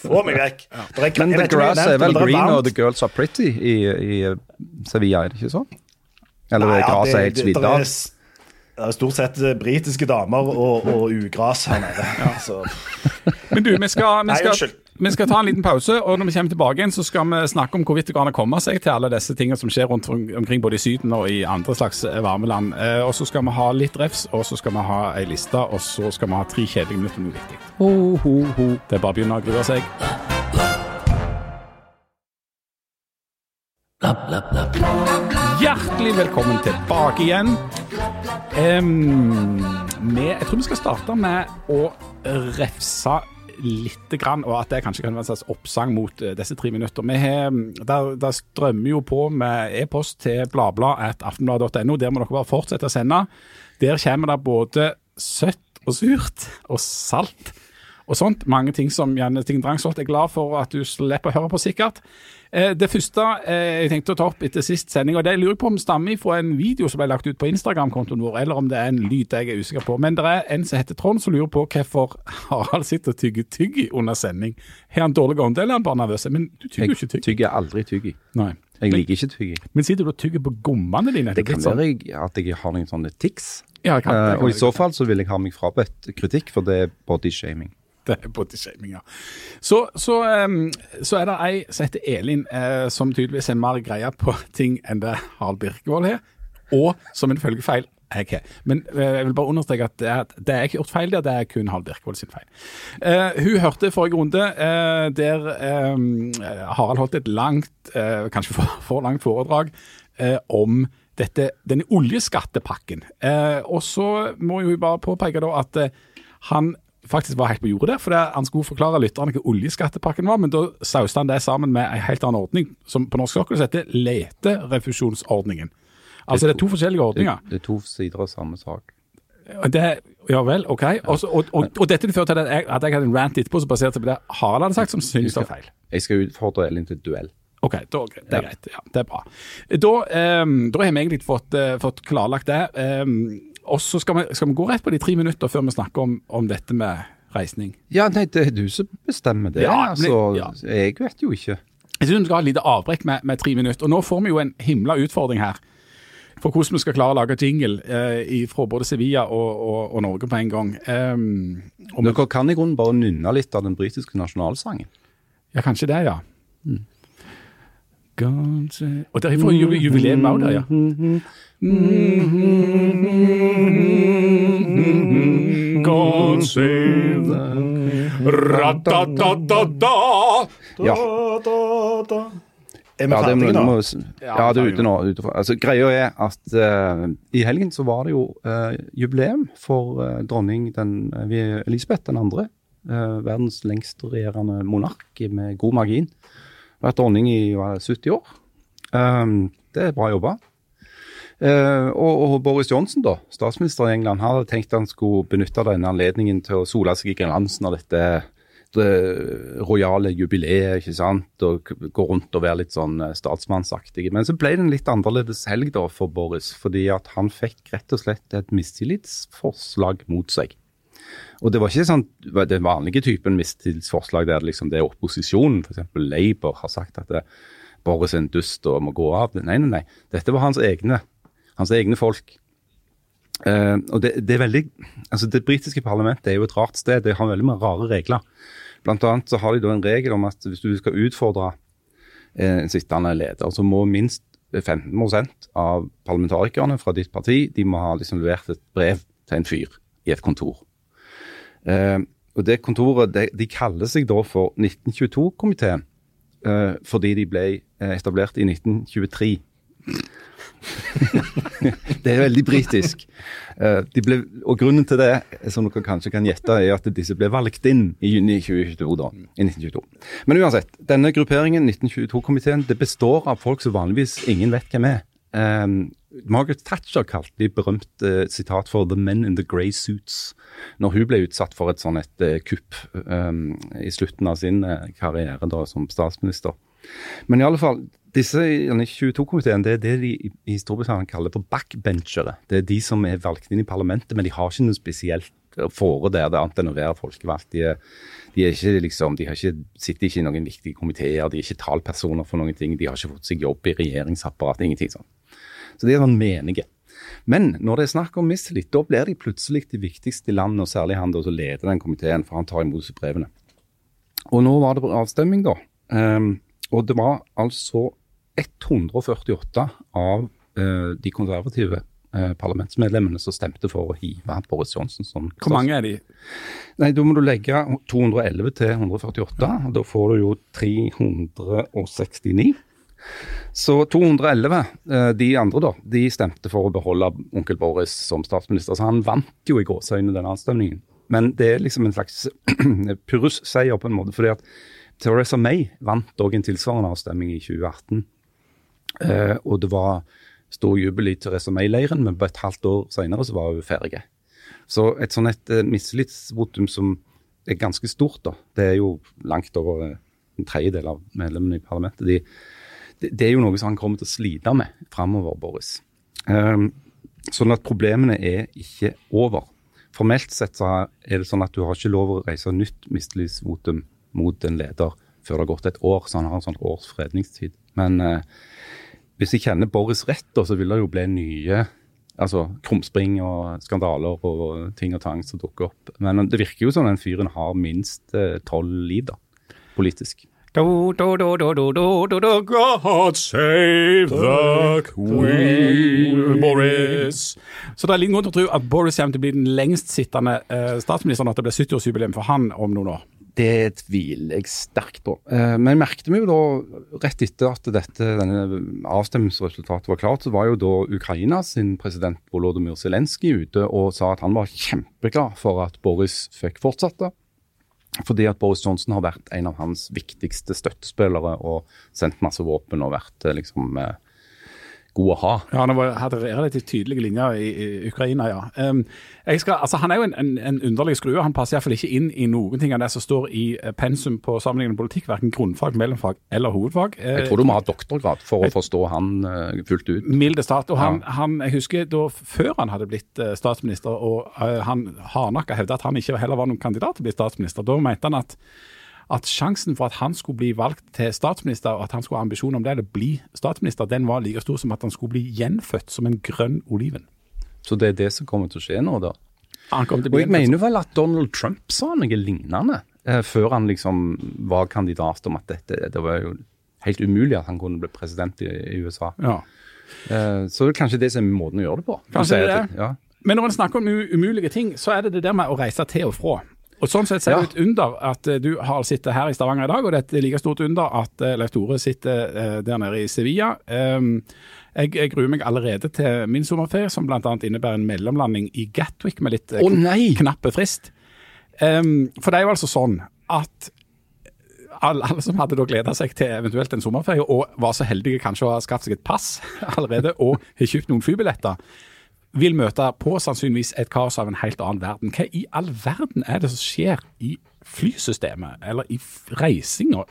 Få meg vekk. Er- Men the grass er vel green og the girls are pretty i, i eh, Sevilla, er det ikke sånn? Eller Nei, er ja, gresset det- helt det- svidd det er av? Det er stort sett eh, britiske damer og, og ugras her nede. Så, Men du, vi skal, vi, skal. Vi skal ta en liten pause, og når vi kommer tilbake igjen, så skal vi snakke om hvorvidt det går an å komme seg til alle disse tingene som skjer rundt omkring både i Syden og i andre slags eh, varme land. Eh, Og så skal vi ha litt refs, og så skal vi ha ei liste, og så skal vi ha tre kjedelige minutter med noe viktig. Ho, ho, ho. Det er bare å begynne å grue seg. Hjertelig velkommen tilbake igjen. Um, med, jeg tror vi skal starte med å refse litt, grann, og at det kanskje kan være en slags oppsang mot eh, disse tre minutter. Vi har, der, der strømmer jo på med e-post til bladblad.aftenblad.no. Der må dere bare fortsette å sende. Der kommer det både søtt og surt og salt og sånt. Mange ting som Janne Ting Drangsholt er glad for at du slipper å høre på, sikkert. Eh, det første eh, jeg tenkte å ta opp etter sist sending, og det lurer jeg på om stammer fra en video som ble lagt ut på Instagram-kontoen vår, eller om det er en lyd jeg er usikker på. Men det er en som heter Trond som lurer på hvorfor Harald sitter og tygger tyggi under sending. Har han dårlig ånde, eller er han bare nervøs? Men du tygger jo ikke tyggi. Jeg tygger aldri tyggi. Nei. Jeg Men, liker ikke tyggi. men sitter du og tygger på gommene dine? Det kan være jeg- at jeg har noen sånne tics. Ja, det kan, det Eh, kan og i så fall så vil jeg ha meg frabedt kritikk, for det er bodyshaming. Det bodyshaminga. Så, så, um, så er det ei som heter Elin, uh, som tydeligvis er mer greia på ting enn det Harald Birkevold har, og som en følgefeil har. Men eh, jeg vil bare understreke at det det er ikke gjort feil der, det er kun Harald Birkevold sin feil. Uh, hun hørte forrige runde uh, der um, Harald holdt et langt, uh, kanskje for, for langt foredrag om dette, denne oljeskattepakken. Og så må vi bare påpeke da at han faktisk var helt på jordet der, for det, han skulle forklare lytterne hva oljeskattepakken var, men da sauste han det sammen med en helt annen ordning, som på norsk sokkel heter leterefusjonsordningen. Altså det er to forskjellige ordninger. det er to sider av samme sak. Det, ja vel, ok. Og, så- og, og, og dette førte til at jeg, at jeg hadde en rant etterpå som baserte seg på det Harald hadde sagt, som synes var feil. Jeg skal utfordre Elin til duell. Ok, da, det er greit. Ja, det er bra. Da, um, da har vi egentlig fått, uh, fått klarlagt det. Ehm, og så skal vi, skal vi gå rett på de tre minutter før vi snakker om, om dette med reisning. Ja, nei, det er du som bestemmer det. Ja, altså, ja. Jeg vet jo ikke. Jeg synes vi skal ha et lite avbrekk med, med tre minutter. Og nå får vi jo en himla utfordring her. for hvordan vi skal klare å lage jingle eh, fra både Sevilla og, og, og, Norge på en gang. Um, Dere kan i grunnen bare nynne litt av den britiske nasjonalsangen. Ja, kanskje det, ja. Mm. Og der får ju jubileum òg der, ja. God save Ra-da-da-da-da. Ja. Er vi ja, ferdige nå? Ja, det er ute nå. Altså, greia er at uh, i helgen så var det jo uh, jubileum for uh, dronning den, Elisabeth den andre. verdens lengstregjerende monark med god margin. Vært dronning i 70 år. Um, det er bra jobba. Uh, og, Boris Johnson, da, statsminister i England, hadde tenkt han skulle benytte denne anledningen til å sole seg i glansen av dette det rojale jubileet, ikke sant, og gå rundt og være litt sånn eh, statsmannsaktig. Men så ble det en litt annerledes helg da for Boris, fordi at han fikk rett og slett et mistillitsforslag mot seg. Og det var ikke sånn, den vanlige typen mistillitsforslag der liksom det er opposisjonen, f.eks. Labour, har sagt at det, Boris er en dust og må gå av. Nei, nei, nei. Dette var hans egne, hans egne folk. Uh, og det, det, er veldig, altså det britiske parlamentet er jo et rart sted. Det har veldig mange rare regler. Blant annet så har de da en regel om at hvis du skal utfordre eh, en sittende leder, så må minst 15% av parlamentarikerne fra ditt parti de må ha liksom levert et brev til en fyr i et kontor. Uh, og det kontoret de, de kaller seg da for 1922-komiteen uh, fordi de ble etablert i 1923. det er veldig britisk. Og Grunnen til det som dere kanskje kan gjette, er at disse ble valgt inn i juni 2022. Da, i 1922. Men uansett, denne grupperingen, 1922-komiteen, det består av folk som vanligvis ingen vet hvem er. Um, Margaret Thatcher kalte de berømt uh, sitat for 'the men in the grey suits' når hun ble utsatt for et sånn et uh, kupp um, i slutten av sin uh, karriere da, som statsminister. Men i alle fall, disse 22-komiteen det er det de i Storbritannia kaller for backbenchere. Det er de som er valgt inn i parlamentet, men de har ikke noe spesielt fore der, det annet enn å være folkevalgt. De, de, er ikke, liksom, de ikke, sitter ikke i noen viktige komiteer, de er ikke talpersoner for noen ting. De har ikke fått seg jobb i regjeringsapparatet, ingenting sånn. Så de er sånn menige. Men når det er snakk om mistillit, da blir de plutselig de viktigste i landet, og særlig han som leder den komiteen, for han tar imot brevene. Og nå var det avstemming, da. Um, og det var altså 148 av uh, de konservative uh, parlamentsmedlemmene som stemte for å hive Boris Johnson som Hvor mange er de? Nei, Da må du legge 211 til 148. og Da får du jo 369. Så 211, uh, de andre da, de stemte for å beholde onkel Boris som statsminister. Så han vant jo i gåseøynene den avstemningen. Men det er liksom en slags purus-seier på en måte. fordi at Theresa May vant òg en tilsvarende avstemning i 2018. Eh, og det var stor jubel i Theresa May-leiren, men på et halvt år senere så var hun ferdig. Så et sånn et mislitsvotum mistillitsvotum som er ganske stort, da, det er jo langt over uh, en tredjedel av medlemmene i parlamentet, de, det, er jo noe som han kommer til å slite med framover, Boris. Um, sånn at problemene er ikke over. Formelt sett så er det sånn at du har ikke lov å reise nytt mistillitsvotum mot en leder før det har gått et år, så han har en sånn års fredningstid. Men uh, hvis jeg kjenner Boris rett, så vil det jo bli nye altså krumspring og skandaler og ting og tang som dukker opp. Men det virker jo som den fyren har minst eh, tolv liv, da, politisk. Do, do, do, do, do, do, do, God save the queen, Boris. Så det er liten grunn til å tro at Boris kommer til å bli den lengstsittende eh, statsministeren, at det blir 70-årsjubileum for han om noen år. Det tviler jeg sterkt på. Men men merket vi jo da, rett etter at dette, denne avstemningsresultatet var klart, så var jo da Ukrainas president Volodymyr Zelenskyj ute og sa at han var kjempeglad for at Boris fikk fortsette. Fordi at Boris Johnson har vært en av hans viktigste støttespillere og sendt masse våpen og vært eh, liksom eh, god å ha. Ja, Han hadde relativt tydelige linjer i, i Ukraina, ja. Um, skal, altså, han er jo en, en, en underlig skrue. Han passer iallfall ikke inn i noen ting av det som står i eh, pensum på sammenlignende politikk, verken grunnfag, mellomfag eller hovedfag. Jeg tror du må ha doktorgrad for å forstå han uh, fullt ut. Milde stat. Og han, ja. han, jeg husker da før han hadde blitt statsminister, og uh, han hardnakka hevda at han ikke heller var noen kandidat til å bli statsminister, da mente han at at sjansen for at han skulle bli valgt til statsminister, og at han skulle ha ambisjon om det, eller bli statsminister, den var like stor som at han skulle bli gjenfødt som en grønn oliven. Så det er det som kommer til å skje nå, da? Han til å Og jeg mener vel at Donald Trump sa noe lignende eh, før han liksom var kandidat om at dette det var jo helt umulig at han kunne bli president i, i USA. Ja. Eh, så det er kanskje det som er måten å gjøre det på. Kanskje det er det. Ja. Men når en snakker om umulige ting, så er det det der med å reise til og fra. Og Sånn sett ser det ja. ut under at eh, du har sittet her i Stavanger i dag, og det er et like stort under at eh, Leif Tore sitter eh, der nede i Sevilla. Um, jeg, gruer meg allerede til min sommerferie, som bl.a. innebærer en mellomlanding i Gatwick med litt oh, knappe frist. Um, for det er jo altså sånn at alle, alle som hadde da gleda seg til eventuelt en sommerferie, og var så heldige kanskje å ha skaffet seg et pass allerede, og har kjøpt noen flybilletter, vil møte på sannsynligvis et kaos av en helt annen verden. Hva i all verden er det som skjer i flysystemet, eller i reisinga,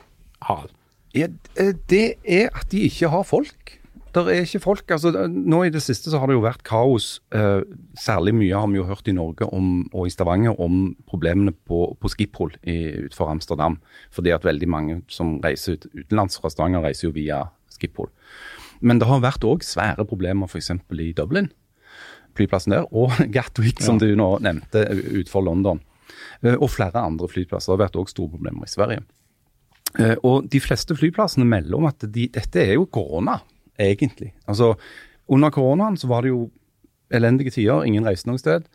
Harald? Ja, eh, det er at de ikke har folk. Der er ikke folk. altså Nå i det siste så har det jo vært kaos. Eh, særlig mye har vi jo hørt i Norge om, og i Stavanger om problemene på, på Schiphol utenfor Amsterdam. Fordi at veldig mange som reiser ut, utenlands fra Stavanger, reiser jo via Schiphol. Men det har vært òg svære problemer f.eks. i Dublin, flyplassen der, og Gatwick, som du nå nevnte, utenfor London. Eh, Og flere andre flyplasser. Det har vært òg store problemer i Sverige. Eh, og de fleste flyplassene melder om at de, dette er jo korona, egentlig. Altså, under koronaen så var det jo elendige tider, ingen reiste noe sted.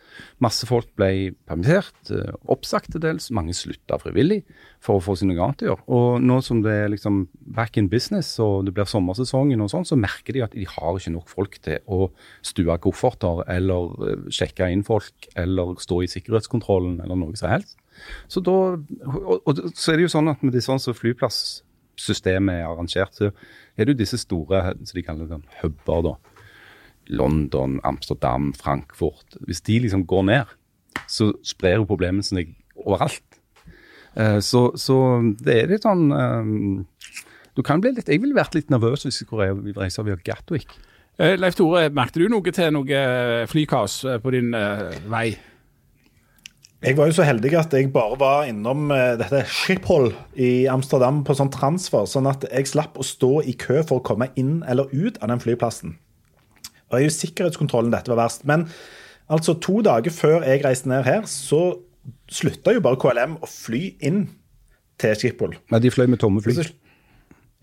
Masse folk ble permittert, eh, oppsagt til dels. Mange slutta frivillig for å få sine annet å gjøre. Og nå som det er liksom back in business og det blir sommersesongen og sånn, så merker de at de har ikke nok folk til å stue kofferter eller eh, sjekke inn folk eller stå i sikkerhetskontrollen eller noe som helst. Så da, og, og så er det jo sånn at med det sånn som flyplasssystemet er arrangert, så er det jo disse store, som de kaller det, huber da. London, Amsterdam, Frankfurt. Hvis de liksom går ned, så sprer jo problemet seg overalt. Eh, så, så det er litt sånn eh, Du kan bli litt Jeg ville vært litt nervøs hvis Korea skulle reise via Gatwick. Eh, Leif Tore, merkte du noe til noe flykaos på din vei? Jeg var jo så heldig at jeg bare var innom dette Schiphol i Amsterdam på sånn transfer, sånn at jeg slapp å stå i kø for å komme inn eller ut av den flyplassen. Det er jo sikkerhetskontrollen dette var verst. Men altså to dager før jeg reiste ned her, så slutta jo bare KLM å fly inn til Schiphol. Men de fløy med tomme fly.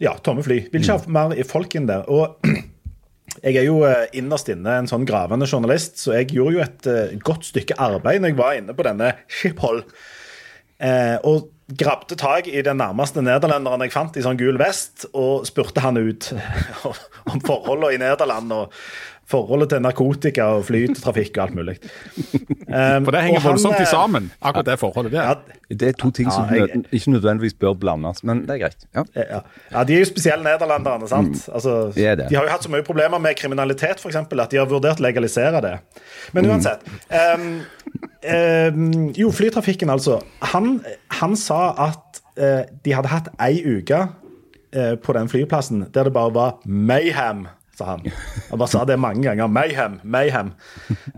Ja, tomme fly. Vil ikke ha mer i folk inn der. Og jeg er jo eh, innerst inne en sånn gravende journalist, så jeg gjorde jo et eh, godt stykke arbeid når jeg var inne på denne Schiphol. Eh, og grabte tak i den nærmeste nederlenderen jeg fant i sånn gul vest, og spurte han ut om forholdene i Nederland og forholdet til narkotika og flytrafikk og alt mulig. Um, For det henger voldsomt eh, sammen, akkurat det forholdet der. Ja, Det er to ting som Ja, jeg- ikke nødvendigvis bør blandes, men det er greit. Ja. Ja. ja, De er jo spesielle nederlenderne. sant? Altså, de er det. de har jo hatt så mye problemer med kriminalitet eksempel, at de har vurdert å legalisere det. Men uansett. Um, um, jo, flytrafikken, altså. Han, han sa at uh, de hadde hatt ei uke uh, på den flyplassen der det bare var mayhem, sa han. Han bare sa det mange ganger. Mayhem, mayhem.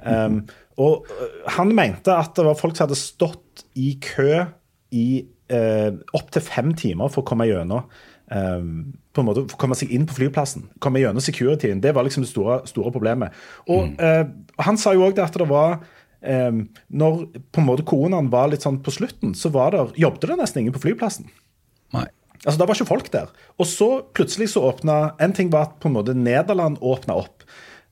Um, og øh, han mente at det var folk som hadde stått i kø i eh, opptil fem timer for å komme gjennom. eh, på en måte komme seg inn på flyplassen. Komme gjennom securityen. Det var liksom det store, store problemet. Og eh, Han sa jo òg at det var eh, Når på en måte koronaen var litt sånn på slutten, så var der, jobbet det nesten ingen på flyplassen. Altså, Det var ikke folk der. Og så plutselig så åpna En ting var at på en måte Nederland åpna opp.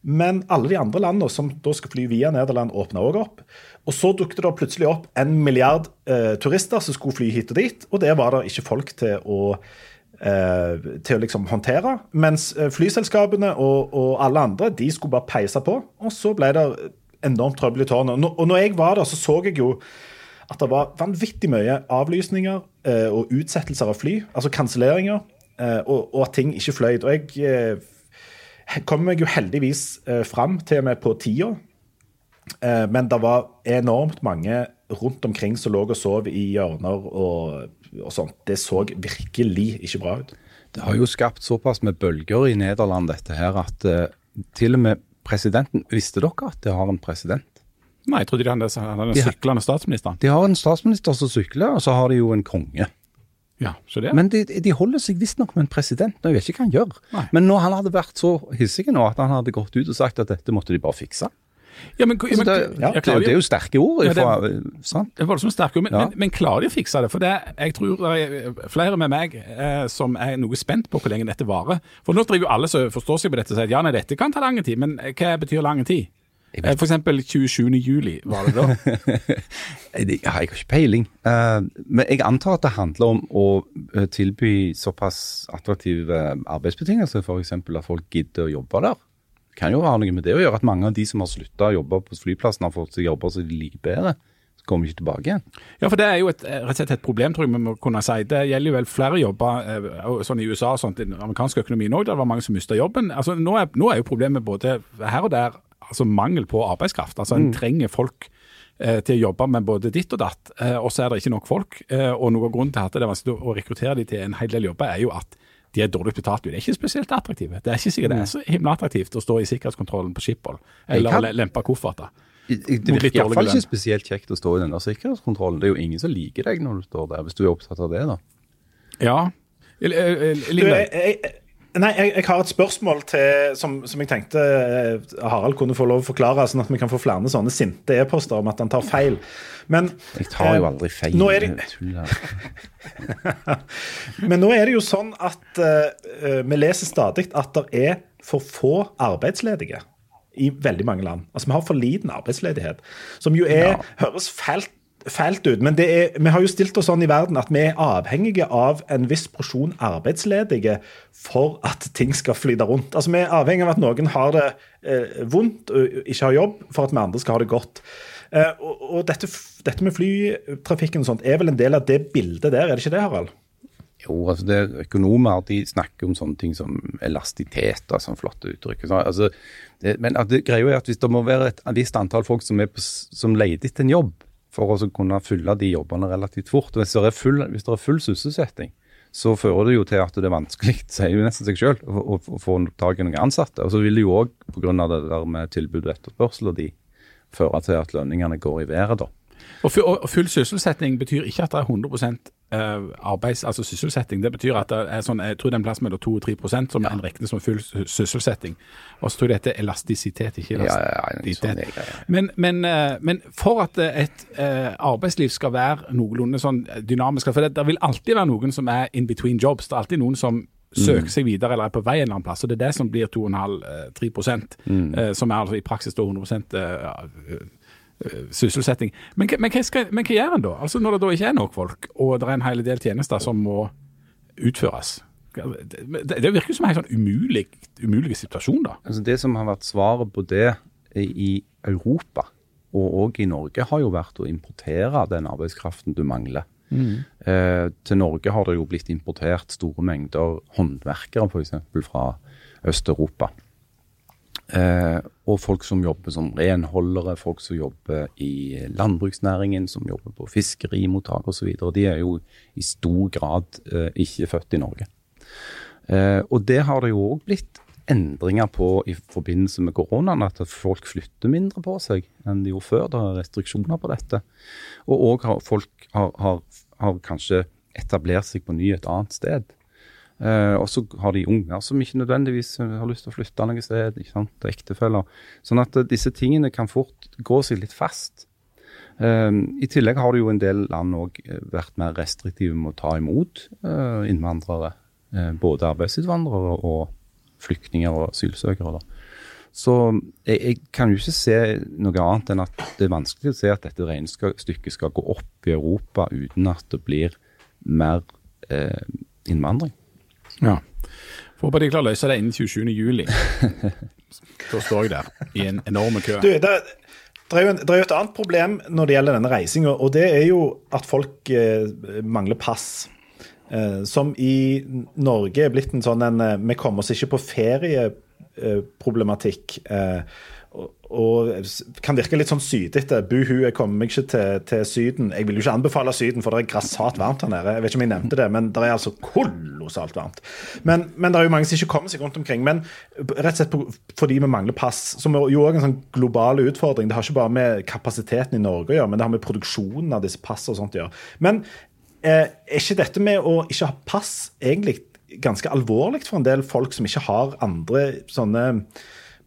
Men alle de andre landene som da skal fly via Nederland, åpna òg opp. Og så dukket det plutselig opp en milliard eh, turister som skulle fly hit og dit. Og det var det ikke folk til å, eh, til å liksom håndtere. Mens eh, flyselskapene og, og alle andre de skulle bare peise på. Og så ble det enormt trøbbel i tårnet. Og når jeg var der, så så jeg jo at det var vanvittig mye avlysninger eh, og utsettelser av fly, altså kanselleringer, eh, og, og at ting ikke fløy. Og jeg eh, kom meg jo heldigvis eh, fram til og med på tida, eh, men det var enormt mange rundt omkring som lå og sov i hjørner og, og sånt. Det så virkelig ikke bra ut. Det har jo skapt såpass med bølger i Nederland dette her at eh, til og med presidenten Visste dere at det har en president? Nei, jeg trodde de hadde en syklende statsminister. De har en statsminister som sykler, og så har de jo en konge. Ja, så det. Men de, de holder seg visstnok med en president, og jeg vet ikke hva han gjør. Nei. Men når han hadde vært så hissig nå at han hadde gått ut og sagt at dette måtte de bare fikse. ja, men, ja, men, det, ja, det, det er jo sterke ord. Ja, det- Ifra, sant? Det er voldsomt sterke ord, men, Ja. men, klarer de å fikse det? For det, jeg tror det er flere med meg eh, som er noe spent på hvor lenge dette varer. For nå driver jo alle som forstår seg på dette og sier at ja, nei, dette kan ta lang tid, men hva betyr lang tid? Eh. For eksempel 27. juli, var det da? Jeg, har ikke peiling. Eh, men jeg antar at det handler om å eh, tilby såpass attraktive arbeidsbetingelser, f.eks. at folk gidder å jobbe der. Det kan jo ha noe med det å gjøre at mange av de som har slutta å jobbe på flyplassen, har fått seg jobber som de liker bedre. Kommer ikke tilbake igjen. Ja, for det er jo et, rett og slett et problem, tror jeg vi må kunne si. Det gjelder jo vel flere jobber sånn i USA og sånt, i den amerikanske økonomien òg, der det var mange som mista jobben. Altså, nå, er, nå er jo problemet både her og der altså mangel på arbeidskraft. Altså, En trenger folk eh, til å jobbe med både ditt og datt, eh, og så er det ikke nok folk. Eh, og Noe av grunnen til at det er vanskelig å rekruttere de til en hel del jobber, er jo at de er dårlig betalt. De er ikke spesielt attraktive. Det er ikke sikkert det er så himla attraktivt å stå i sikkerhetskontrollen på Schiphol eller kan- lempe kofferter. Det det Mot litt virker iallfall ikke spesielt kjekt å stå i den der sikkerhetskontrollen. Det er jo ingen som liker deg når du står der, hvis du er opptatt av det, da. Ja. Eh, eh, Du, Linda, jeg, jeg, nei, jeg, jeg har et spørsmål til, som, som jeg tenkte eh, Harald kunne få lov å forklare, sånn at vi kan få flere sånne sinte e-poster om at han tar feil. Men, Jeg tar jo eh, aldri feil. Nå er det, her. men nå er det jo sånn at uh, vi leser stadig at det er for få arbeidsledige i veldig mange land. Altså Vi har for liten arbeidsledighet, som jo er, høres fælt, fælt ut. Men er, vi har jo stilt oss sånn i verden at vi er avhengige av en viss porsjon arbeidsledige for at ting skal flyte rundt. Altså Vi er avhengige av at noen har det eh, vondt og ikke har jobb, for at vi andre skal ha det godt. Eh, og og dette, dette med flytrafikken og sånt er vel en del av det bildet der, er det ikke det, Harald? Jo, altså det er Økonomer de snakker om sånne ting som elastitet og sånn flotte uttrykk. Altså, det, men det greia er at hvis det må være et visst antall folk som, på, som leter etter en jobb, for å kunne fylle de jobbene relativt fort, hvis det er full, hvis det er full sysselsetting, så fører det jo til at det er vanskelig, sier jo nesten seg selv, å, å, få tak i noen ansatte. Og så vil det jo òg, pga. det der med tilbud og etterspørsel, og de føre til at lønningene går i været, da. Og full sysselsetting betyr ikke at det er 100 eh, arbeids, altså sysselsetting. Det betyr at det er sånn, jeg tror det er en plass mellom 2 og 3% som en regner som full sysselsetting. Og så tror jeg det heter elastisitet, ikke Ja, ja, ja, sånn elastisitet. Men, men, eh, men for at eh, et eh, arbeidsliv skal være noenlunde sånn dynamisk For det, det vil alltid være noen som er in between jobs. Det er alltid noen som søker seg videre eller er på vei en eller annen plass. Og det er det som blir 2,5-3 mm. som er altså i praksis 100 eh, eh, sysselsetting. Men, men, hva skal, men hva gjør en da? Altså Når det da ikke er nok folk, og det er en hel del tjenester som må utføres. Det, det virker som en helt sånn umulig, umulig situasjon, da. Altså Det som har vært svaret på det i Europa, og òg i Norge, har jo vært å importere den arbeidskraften du mangler. Eh, til Norge har det jo blitt importert store mengder håndverkere, f.eks. fra Øst-Europa. Eh, og folk som jobber som renholdere, folk som jobber i landbruksnæringen, som jobber på fiskerimottak osv. De er jo i stor grad eh, ikke født i Norge. Eh, og det har det jo òg blitt endringer på i forbindelse med koronaen, at folk flytter mindre på seg enn de gjorde før. Det er restriksjoner på dette. Og òg har folk har, har, har kanskje etablert seg på ny et annet sted. Eh, og så har de unger som ikke nødvendigvis eh, har lyst til å flytte noe sted. ikke sant, og ektefeller. Sånn at uh, disse tingene kan fort gå seg litt fast. Uh, I tillegg har det jo en del land òg vært mer restriktive med å ta imot innvandrere. Både arbeidsinnvandrere og flyktninger og asylsøkere. da. Så jeg, jeg kan jo ikke se noe annet enn at det er vanskelig å se at dette regnestykket skal gå opp i Europa uten at det blir mer eh, innvandring. Ja. Får håpe de klarer å løse det innen 27. juli. Da står jeg der i en enorm kø. Du, det, det, er jo det er jo et annet problem når det gjelder denne reisinga, og det er jo at folk eh, mangler pass. Eh, som i Norge er blitt en sånn en eh, Vi kommer oss ikke på ferieproblematikk. Eh, og, kan virke litt sånn sydete. Buhu, jeg kommer meg ikke til, til Syden. Jeg vil jo ikke anbefale Syden, for det er grassat varmt her nede. Jeg vet ikke om jeg nevnte det, men det er altså kolossalt varmt. Men, men det er jo mange som ikke kommer seg rundt omkring. Men rett og slett fordi vi mangler pass, som er jo òg en sånn global utfordring. Det har ikke bare med kapasiteten i Norge å gjøre, men det har med produksjonen av disse passene og sånt å gjøre. Men eh, er ikke dette med å ikke ha pass egentlig ganske alvorlig for en del folk som ikke har andre sånne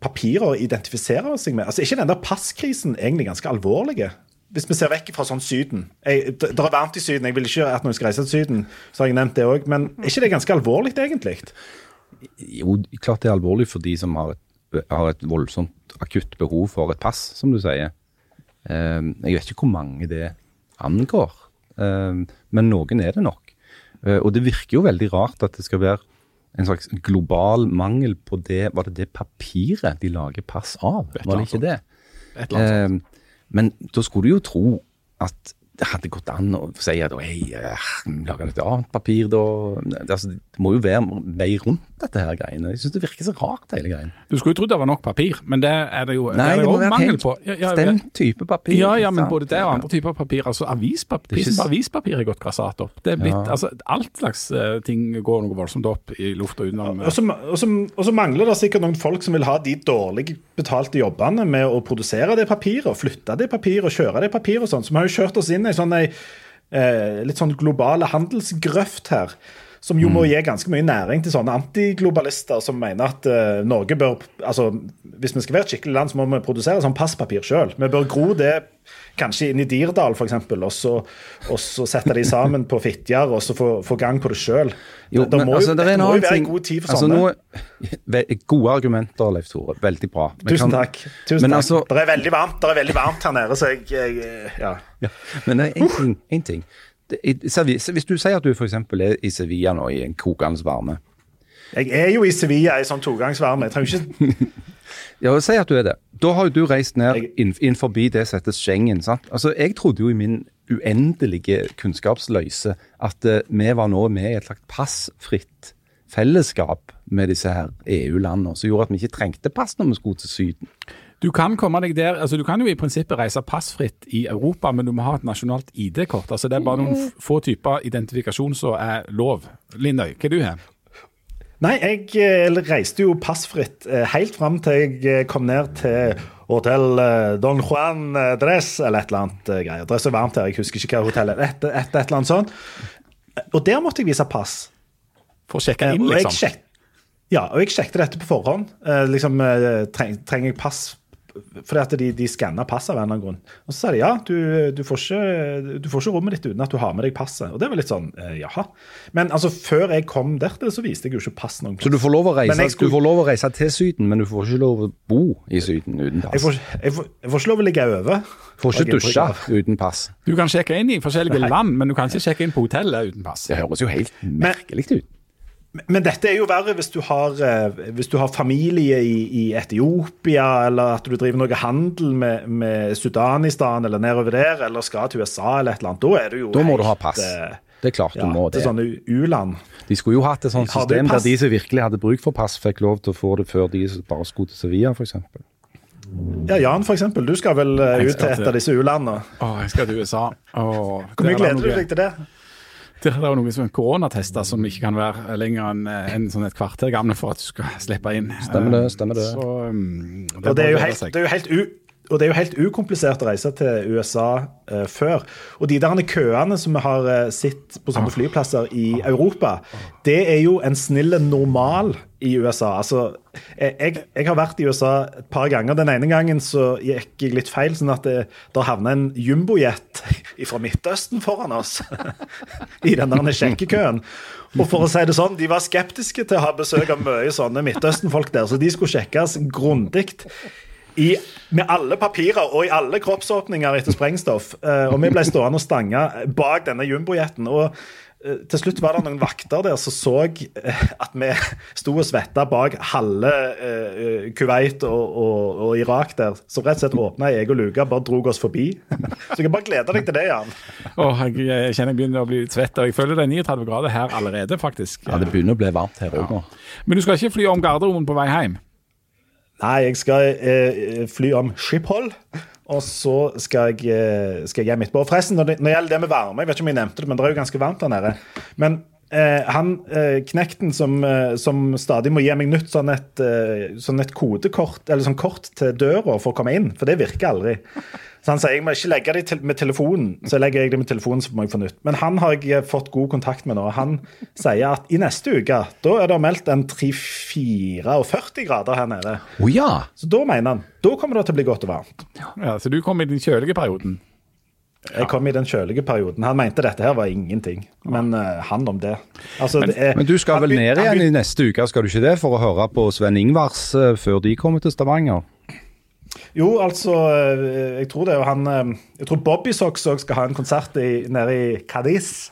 papirer å identifisere seg med? Altså, ikke den der passkrisen egentlig ganske alvorlige? Hvis vi ser vekk fra sånn Syden. Det er varmt i Syden, jeg vil ikke at noen skal reise til Syden, så har jeg nevnt det òg. Men er ikke det ganske alvorlig, egentlig? Jo, klart det er alvorlig for de som har et, har et voldsomt akutt behov for et pass, som du sier. Eh, jeg vet ikke hvor mange det angår, eh, men noen er det nok. Eh, og det virker jo veldig rart at det skal være en slags global mangel på det Var det det papiret de lager pass av? Var det ikke det? Et eller. Eh, men da skulle du jo tro at det hadde gått an å si at hei, lager et annet papir da? Det, altså, det må jo være vei rundt dette her greiene. Jeg syns det virker så rart, hele greien. Du skulle jo trodd det var nok papir, men det er det jo Nei, det det må være mangel på. Ja, ja, type papir. Ja, ja, men sant? både det og andre typer papir. altså avispapir, ikke avispapir er gått grassat opp. Det er blitt, Ja. altså Alt slags eh, ting går noe voldsomt opp i lufta utenom Og så, og, så, mangler det sikkert noen folk som vil ha de dårlig betalte jobbene med å produsere det papiret, flytte det papiret kjøre det papiret og sånn. Så vi har jo kjørt oss inn i sånn ei eh, litt sånn globale handelsgrøft her. Som jo må gi ganske mye næring til sånne antiglobalister som mener at eh, Norge bør altså Hvis vi skal være et skikkelig land, så må vi produsere sånn passpapir sjøl. Vi bør gro det kanskje inn i Dirdal, f.eks., og, så- og så sette de sammen på Fitjar og så få, få gang på det sjøl. Jo, Det må jo, altså, det må jo være en god tid for altså, sånne. Noe, gode argumenter, Leif Tore. Veldig bra. Vi Tusen kan- takk. Tusen men takk. altså, det er veldig varmt Det er veldig varmt her nede, så jeg, jeg ja. Ja, men er en ting. En ting. I, hvis du sier at du f.eks. er i Sevilla nå i en kokende varme jeg er jo i Sevilla i sånn togangsvarme. Jeg trenger ikke Ja, Si at du er det. Da har jo du reist ned inn forbi det som heter Schengen. sant? Altså, Jeg trodde jo i min uendelige kunnskapsløyse at eh, vi var nå med i et slags passfritt fellesskap med disse her EU-landene, som gjorde at vi ikke trengte pass når vi skulle til Syden. Du kan komme deg der, altså du kan jo i prinsippet reise passfritt i Europa, men du må ha et nasjonalt ID-kort. altså Det er bare noen få typer identifikasjon som er lov. Lindøy, hva er du her? Nei, jeg eh, reiste jo passfritt eh, helt fram til jeg eh, kom ned til hotell Don Juan Dress, eller et eller annet greier. Dress er varmt her, jeg husker ikke hva hotellet er. Et, et, et eller annet sånt. Og der måtte jeg vise pass. For å sjekke inn, og jeg liksom? sjek, ja, og jeg sjekket dette på forhånd. Liksom, treng, trenger jeg pass? Fordi at de, de skanna passet av en eller annen grunn. Og så sa de ja, du, du, får ikke, du får ikke rommet ditt uten at du har med deg passet. Og det var litt sånn eh, jaha. Men altså, før jeg kom dertil, så viste jeg jo ikke pass noen Så du får, lov å reise, skulle- du får lov å reise til Syden, men du får ikke lov å bo i Syden uten pass. jeg får, jeg, får, jeg får ikke lov å ligge over. får ikke dusje uten pass. Du kan sjekke inn i forskjellige Nei. land, men du kan ikke sjekke inn på hotellet uten pass. Det høres jo helt merkelig ut. Men dette er jo verre hvis du har, eh, hvis du har familie i, i Etiopia, eller at du driver noe handel med, med Sudanistan eller nedover der, eller skal til USA eller et eller annet. Da er du jo Da må du ha pass. eh, Det er klart du Ja, må til sånne u-land. De skulle jo hatt et sånt system der de som virkelig hadde bruk for pass, fikk lov til å få det før de som bare skulle til Sevilla, f.eks. Ja, Jan, for eksempel. Du skal vel eh, ut til et av disse u-landene. Å, jeg skal til USA. Åh, Hvor mye er gleder du deg til det? Det er jo noen som er koronatester som ikke kan være lenger enn eh, en sånn et kvarter gamle for at du skal slippe inn. Stemmer det, stemmer det. Så, um, Og det er jo helt, det er jo helt, u, og det er jo helt ukomplisert å reise til USA eh, før. Og de der køene som vi har eh, sett på sånne flyplasser i Europa, det er jo en snill normal i USA. Altså, jeg, jeg, har vært i USA et par ganger. Den ene gangen så gikk jeg litt feil, sånn at det, der havna en jumbojet fra Midtøsten foran oss i den der sjekkekøen. Og for å si det sånn, De var skeptiske til å ha besøk av mye sånne Midtøsten-folk der, så de skulle sjekkes grundig med alle papirer og i alle kroppsåpninger etter sprengstoff. Eh, og vi ble stående og stange bak denne jumbojeten. Og til slutt var det noen vakter der som så eh, at vi sto og svetta bak halve eh, Kuwait og, og, og Irak der. Så rett og slett åpna jeg og Luka, bare drog oss forbi. Så jeg kan bare glede deg til det, Jan. Åh, jeg, jeg kjenner jeg begynner å bli svett, og jeg føler det er 39 grader her allerede, faktisk. Ja, det begynner å bli varmt her òg nå. Men du skal ikke fly om Gardermoen på vei hjem? Nei, jeg skal eh, fly om Schiphol. Og så skal jeg, eh, skal jeg etterpå. Forresten, når det, når det gjelder det med varme, jeg vet ikke om jeg nevnte det, men det er jo ganske varmt der nede. Men eh, han eh, knekten som, eh, som stadig må gi meg nytt sånn et, eh, sånn et kodekort eller sånn kort til døra for å komme inn, for det virker aldri. Så han sier jeg må ikke legge det til, med telefonen, så legger jeg det med telefonen, så må jeg få nytt. Men han har jeg fått god kontakt med nå. Han sier at i neste uke da er det meldt en 3-44 grader her nede. Oh, ja! Så da mener han da kommer det til å bli godt og varmt. Ja, så du kom i den kjølige perioden. Jeg kom i den kjølige perioden. Han mente dette her var ingenting. Men uh, han om det. Altså, det er, Men du skal vel ned igjen i neste uke, skal du ikke det? For å høre på Sven Ingvars uh, før de kommer til Stavanger? Jo, altså eh, Jeg tror det er jo han eh, Jeg tror Bobby Socks også skal ha en konsert i, nede i Cadiz.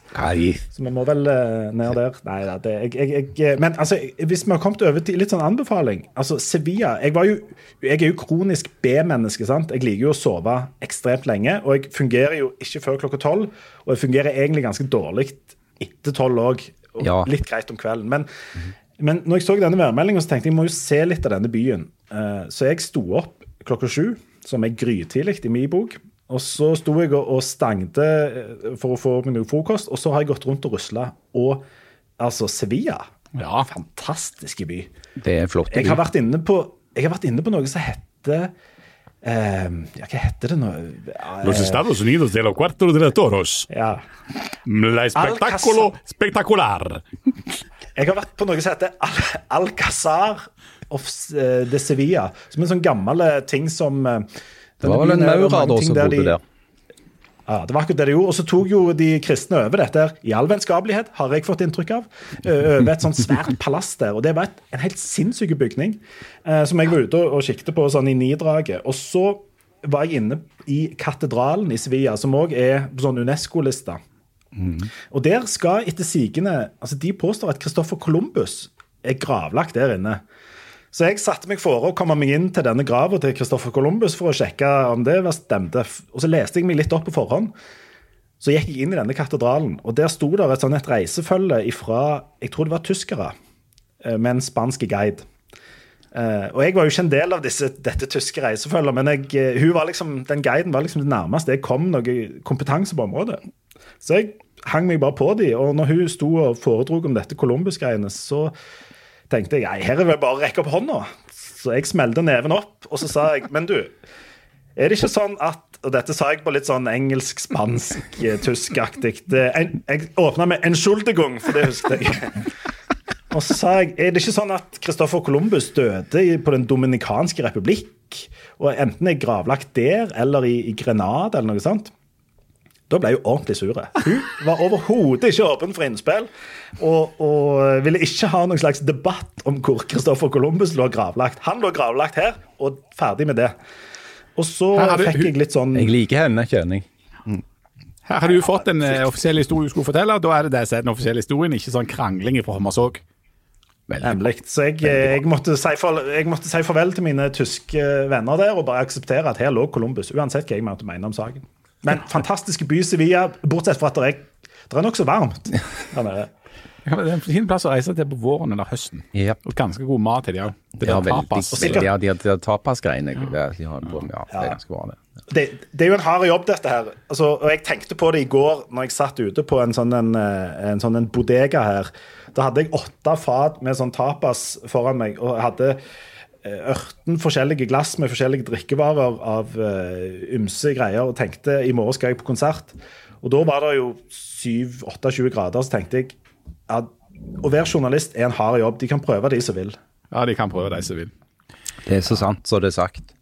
Så vi må vel eh, ned der. Nei da, det jeg, jeg, jeg, Men altså, hvis vi har kommet over til litt sånn anbefaling Altså, Sevilla Jeg, var jo, jeg er jo kronisk B-menneske, sant. Jeg liker jo å sove ekstremt lenge. Og jeg fungerer jo ikke før klokka tolv. Og jeg fungerer egentlig ganske dårlig etter tolv òg. Og Ja. litt greit om kvelden. Men, men når jeg så denne værmeldingen, så tenkte jeg jeg må jo se litt av denne byen. Så jeg sto opp klokka sju, som er grytidlig i min bok. Og så sto jeg og, stengte stangte eh, for å få meg noe frokost, og så har jeg gått rundt og rusla. Og altså, Sevilla Ja. Fantastisk by. Det er flott. Jeg har vært inne på, jeg har vært inne på noe som heter eh, Ja, hva heter det nå? Los Eh, Estados Unidos de los cuartos de los toros. ja. La espectáculo spectacular. Jeg har vært på noe som heter Al- Alcazar of eh, de Sevilla. Som en sånn gammel eh, ting som eh, Det var vel en er- maurer da som bodde de- der. Ja, det var akkurat det de gjorde. Og så tok jo de kristne over dette i all vennskapelighet, har jeg fått inntrykk av. Over et sånt svært palass der. Og det var et, en helt sinnssyk bygning eh, som jeg var ute og, og kikket på sånn i nidraget. Og så var jeg inne i katedralen i Sevilla, som òg er på sånn Unesco-lista. Og der skal etter sigende altså De påstår at Christoffer Columbus er gravlagt der inne. Så jeg satte meg fore å komme meg inn til denne grava til Christoffer Columbus for å sjekke om det var stemte. Og så leste jeg meg litt opp på forhånd. Så gikk jeg inn i denne katedralen, og der sto det et sånn et reisefølge fra Jeg tror det var tyskere, eh, med en spansk guide. Eh, og jeg var jo ikke en del av disse, dette tyske reisefølget, men jeg, eh, var liksom, den guiden var liksom det nærmeste jeg kom noe kompetanse på området. Så jeg hang meg bare på de, og når hun sto og foredro om dette Columbus-greiene, så tenkte jeg her er det bare å rekke opp hånda. Så jeg smelte neven opp, og så sa jeg men du, er det ikke sånn at Og dette sa jeg på litt sånn engelsk, spansk, eh, tyskaktig. Jeg åpna med 'en skjuldegung', for det husket jeg. Og så sa jeg er det ikke sånn at Christoffer Columbus døde på Den dominikanske republikk? Og enten er gravlagt der eller i, i Grenada eller noe sånt? Da ble jeg jo ordentlig sure. Hun var overhodet ikke åpen for innspill. Og, og ville ikke ha noen slags debatt om hvor Christoffer Columbus lå gravlagt. Han lå gravlagt her, og ferdig med det. Og så Her fikk hun- jeg litt sånn Jeg liker henne, kjenner jeg. Her har du fått en uh, offisiell historie du skulle fortelle. og Da er det det som er den offisielle historien, ikke sånn krangling fra Hommersåk. Nemlig. Så jeg, jeg, måtte si for, jeg måtte si farvel til mine tyske venner der og bare akseptere at her lå Columbus, uansett hva jeg måtte mene om saken. Men fantastiske by Sevilla, bortsett fra at det er, det er nokså varmt der nede. Ja, Det er en fin plass å reise til på våren eller høsten. Ja. Og ganske god mat til de òg. Det Ja, der tapas. ja, de, de tapas-greiene. Ja. De har på, ja, det er ganske bra, det. Det, det er jo en hard jobb, dette her. Altså, og jeg tenkte på det i går når jeg satt ute på en sånn, en, eh, en sånn en bodega her. Da hadde jeg åtte fat med sånn tapas foran meg, og jeg hadde eh, 18 forskjellige glass med forskjellige drikkevarer av uh, ymse greier, og tenkte i morgen skal jeg på konsert. Og da var det jo 7-28 grader, så tenkte jeg at å være journalist er en hard jobb. De kan prøve, de som vil. Ja, de kan prøve de som vil. Det er så sant så det er sagt.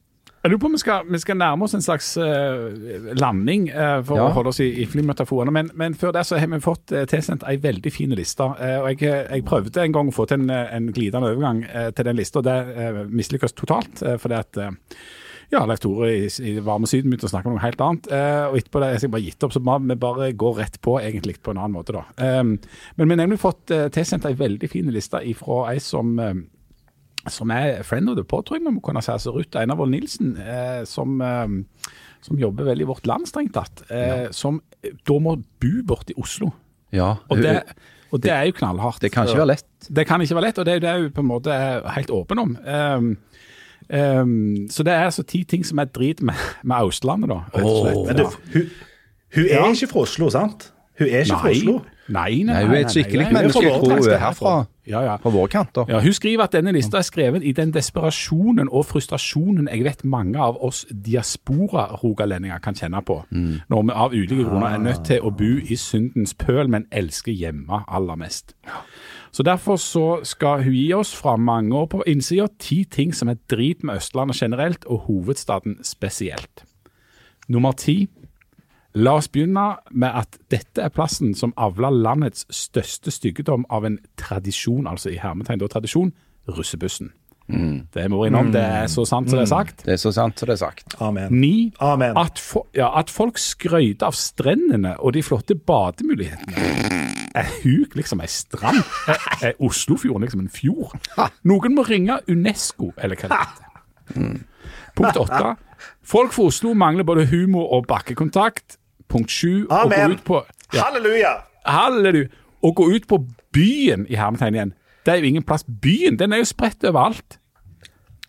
Jeg lurer på om vi skal, vi skal nærme oss en slags uh, landing, uh, for Ja. å holde oss i, i flymetaforene. Men, men før det så har vi fått uh, tilsendt ei veldig fin liste. Eh, og jeg, jeg prøvde en gang å få til en, eh, en glidende overgang eh, til den lista. Det uh, mislykkes totalt. Fordi at ja, Leif Tore i, i Varme Syden begynte å snakke om noe helt annet. eh, og etterpå det jeg bare gitt opp, så vi bare går rett på egentlig på en annen måte, da. Um, men vi har nemlig fått uh, tilsendt ei veldig fin liste ifra ei som um, som er friend of the pod, tror jeg vi må kunne si. Altså Ruth Einar Vold Nilsen, eh, som, eh, som jobber veldig i vårt land, strengt tatt. Eh, Som da må bo borte i Oslo. Ja, Og det, og det er jo knallhardt. det kan ikke være lett. Det kan ikke være lett, og det er jo på en måte helt åpen om. Um, um, så det er altså ti ting som er drit med, med Østlandet, da. rett og slett. Men du, hun, hun er Ja. ikke fra Oslo, sant? Hun er ikke fra Nei. Oslo. Nei, nei, Nei, hun er et skikkelig menneske. Jeg tror hun er herfra. Ja, ja. Fra våre kanter. Ja, hun skriver at denne lista er skrevet i den desperasjonen og frustrasjonen jeg vet mange av oss diaspora-rogalendinger kan kjenne på, når vi av ulike grunner er nødt til å bo i syndens pøl, men elsker hjemme aller mest. Så Derfor så skal hun gi oss fra mange år på innsida ti ting som er drit med Østlandet generelt, og hovedstaden spesielt. Nummer ti. La oss begynne med at dette er plassen som avla landets største styggedom av en tradisjon, altså i hermetegn da tradisjon, russebussen. Det må vi innom, det er så sant som det er sagt. Det er så sant som det er sagt. Amen. Ni, Amen. at, fo ja, at folk skrøyter av strendene og de flotte bademulighetene. Er huk liksom ei strand? Er, er Oslofjorden liksom en fjord? Noen må ringe Unesco, eller hva det heter. Punkt åtte. Folk fra Oslo mangler både humor og bakkekontakt. Punkt sju. Amen. ut på ja, Halleluja! Halleluja. Å gå ut på byen i hermetegn igjen. Det er jo ingen plass. Byen den er jo spredt overalt.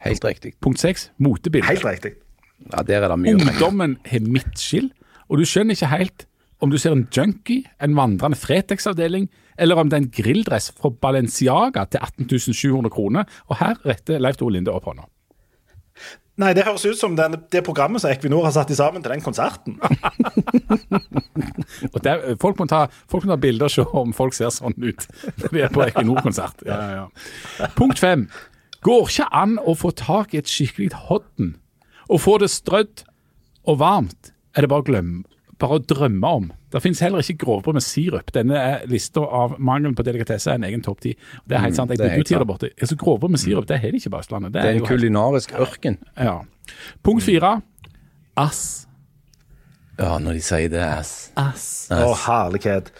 Helt riktig. Punkt seks. Motebildet. Helt riktig. Ja, Der er det mye. Ungdommen har midtskill, og du skjønner ikke helt om du ser en junkie, en vandrende Fretex-avdeling, eller om det er en grilldress fra Balenciaga til 18 700 kroner. Og her retter Leif Tore Linde opp hånda. Nei, det høres ut som den, det programmet som Equinor har satt i sammen til den konserten. Der, folk, må ta, folk må ta bilder og se om folk ser sånn ut når de er på Equinor-konsert. Ja, ja, ja. Punkt fem. Går ikke an å få tak i et skikkelig hodden. Og få det strødd og varmt er det bare å glemme. Bare å drømme om. Det finnes heller ikke grovbrød med sirup. Denne er lista av mangelen på delikatesse er en egen topp ti. Det er helt sant. Jeg det er jo tid der borte. Altså, grovbrød med sirup det har de ikke på Østlandet. Det er en helt- kulinarisk ørken. ja. Punkt fire. Ass. Ja, når de sier det, ass. Ass. Å, herlighet.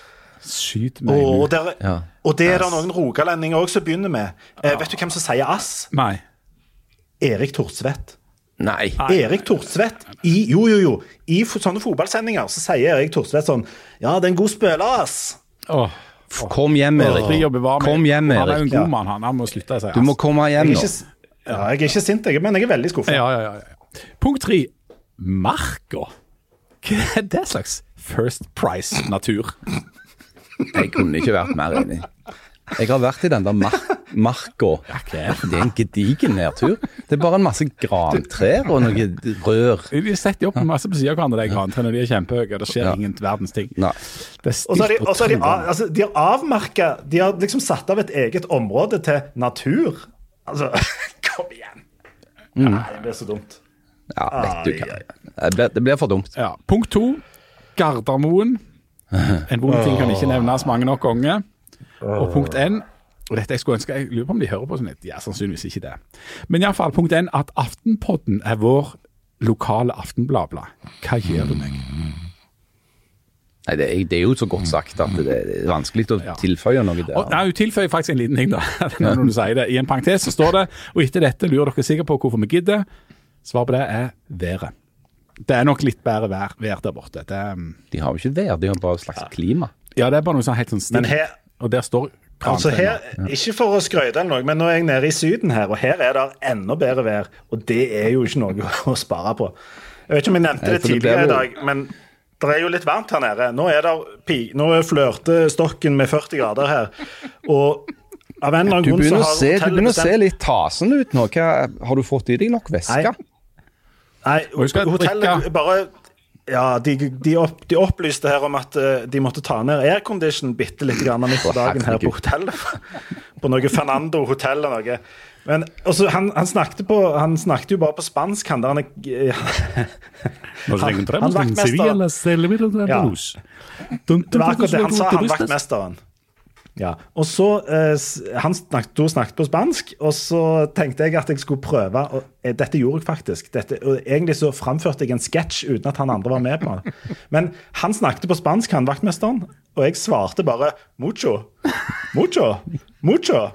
Skyt meg Og, der, Ja. og det er det noen rogalendinger òg som begynner med. Eh, vet du hvem som sier ass? Nei. Erik Thorstvedt. Nei. Erik Thorstvedt i Jo, jo, jo. I sånne fotballsendinger så sier Erik Thorstvedt sånn Ja, det er en god spøler, ass. Åh. Kom hjem, Erik. Kom hjem, Han er jo en god mann, han. Han må slutte å si Du må komme hjem nå. ja, jeg er ikke sint, jeg, men jeg er veldig skuffa. Ja, ja, ja, ja. Punkt tre. Marka. Hva er det slags First Price-natur? Jeg kunne ikke vært mer enig. Jeg har vært i den der mar marka. Det er en gedigen nedtur. Det er bare en masse grantrær og noe rør. De setter opp masse på siden av hverandre, de grantrærne. De er kjempehøye, det skjer Ja. ingen verdens ting. Nei. Det er Og så har de, stilt på og så har de, av- altså, de har avmerka De har liksom satt av et eget område til natur. Altså, kom igjen! Nei, det blir så dumt. Ja, vet du hva. Det blir, det blir for dumt. Ja. Punkt to. Gardermoen. En vond ting kan ikke nevnes mange nok ganger. Og punkt én og dette jeg skulle ønske, jeg lurer på om de hører på sånn litt. Ja, sannsynligvis ikke det. Men iallfall punkt én at Aftenpodden er vår lokale Aftenbladblad. Hva gjør du meg? Nei, det er, det er jo så godt sagt at det er vanskelig å Ja. tilføye noe Og, der. nei, Hun tilføyer faktisk en liten ting, da. når du sier det. I en parentes så står det Og etter dette lurer dere sikkert på hvorfor vi gidder. Svaret på det er været. Det er nok litt bedre vær, vær der borte. Det, er- De har jo ikke vær, de har bare et slags klima. ja, det er bare noe sånn helt sånn her Og der står Altså her, Ikke for å skryte, eller noe, men nå er jeg nede i Syden her, og her er det enda bedre vær. Og det er jo ikke noe å spare på. Jeg vet ikke om jeg nevnte det tidligere i dag, men det er jo litt varmt her nede. Nå er det nå flørter stokken med 40 grader her. Og av en eller annen grunn så har se, du begynner å se litt tasen ut nå. Hva, har du fått i deg nok væske? Nei. Nei, hotellet bare ja, de, de, opp, de opplyste her om at eh, de måtte ta ned aircondition bitte litt grann midt på dagen her på hotellet. På noe Fernando hotell eller noe. Men også, han, han, snakket på, han snakket jo bare på spansk, han der han, Han- encontramos han han han de Ja. Det var akkurat det han sa, han vaktmesteren. Ja. Og så eh, Han snakket, hun snakket på spansk, og så tenkte jeg at jeg skulle prøve. Og eh, dette gjorde jeg faktisk. Dette, og egentlig så framførte jeg en sketsj uten at han andre var med på det. Men han snakket på spansk, han vaktmesteren, og jeg svarte bare 'mucho'. Mucho. Mucho.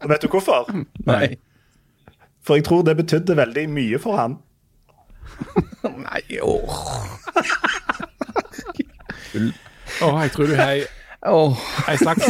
Og vet du hvorfor? Nei. For jeg tror det betydde veldig mye for han. Nei, åh. Oh, jeg tror du har Åh, En slags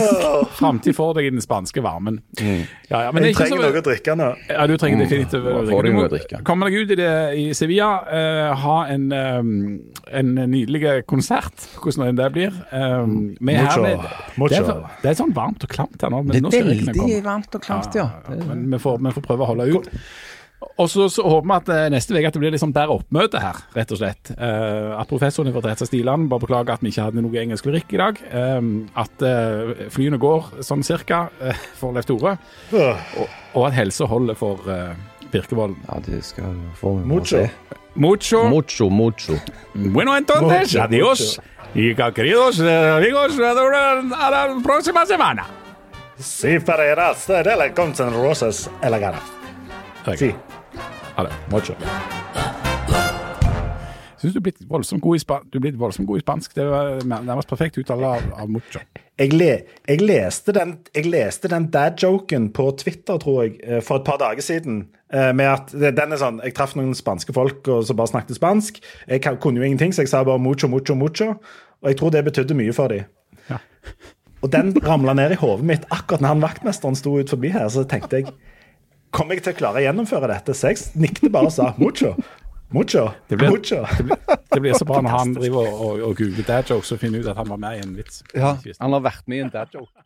framtid for deg i den spanske varmen. Ja, ja, men er Jeg trenger så- noe å drikke nå. Ja, du trenger definitivt Mm. å må noe å drikke. Komme deg ut i det i Sevilla, uh, ha en, um, en nydelig konsert, hvordan det blir. Um, er her Mucho. det, er, det er sånn varmt og klamt her nå. Men det er veldig varmt og klamt, ja. Men vi får, vi får prøve å holde ut. Og så, så håper vi at eh, neste uke blir liksom der oppmøte her, rett og slett. Uh, at professoren har fått rett seg stilen. Bare beklager at vi ikke hadde noe engelsk lyrikk i dag. Eh, at uh, flyene går sånn cirka for Leif Tore. Og, og at helse holder for uh, Birkevold. Ja, det skal få Mucho. Mucho. Mucho, mucho. Bueno, entonces, Mucho, adiós. Y queridos amigos, a la próxima semana. Si Ferreras de la Guns Ha det. Mucho. Syns du er blitt voldsomt god i, spa voldsomt god i spansk. Det var nærmest perfekt uttale av, av mucho. Jeg, le, jeg, leste den, jeg den dad-joken på Twitter, tror jeg, eh, for et par dager siden. eh, Med at den er sånn, Jeg traff noen spanske folk og så bare snakket spansk. Jeg kunne jo ingenting, så jeg sa bare mucho, mucho, mucho. Og jeg tror det betydde mye for dem. Ja. Og den ramla ned i hodet mitt akkurat når han vaktmesteren sto ut forbi her. Så tenkte jeg Kommer jeg til å klare å gjennomføre dette? Så jeg nikket bare og sa mucho. Mucho. Det blir- mucho. Det blir så bra når han driver og, og, og googler dad jokes og finner ut at han var med i en vits. Ja, han har vært med i en dad joke.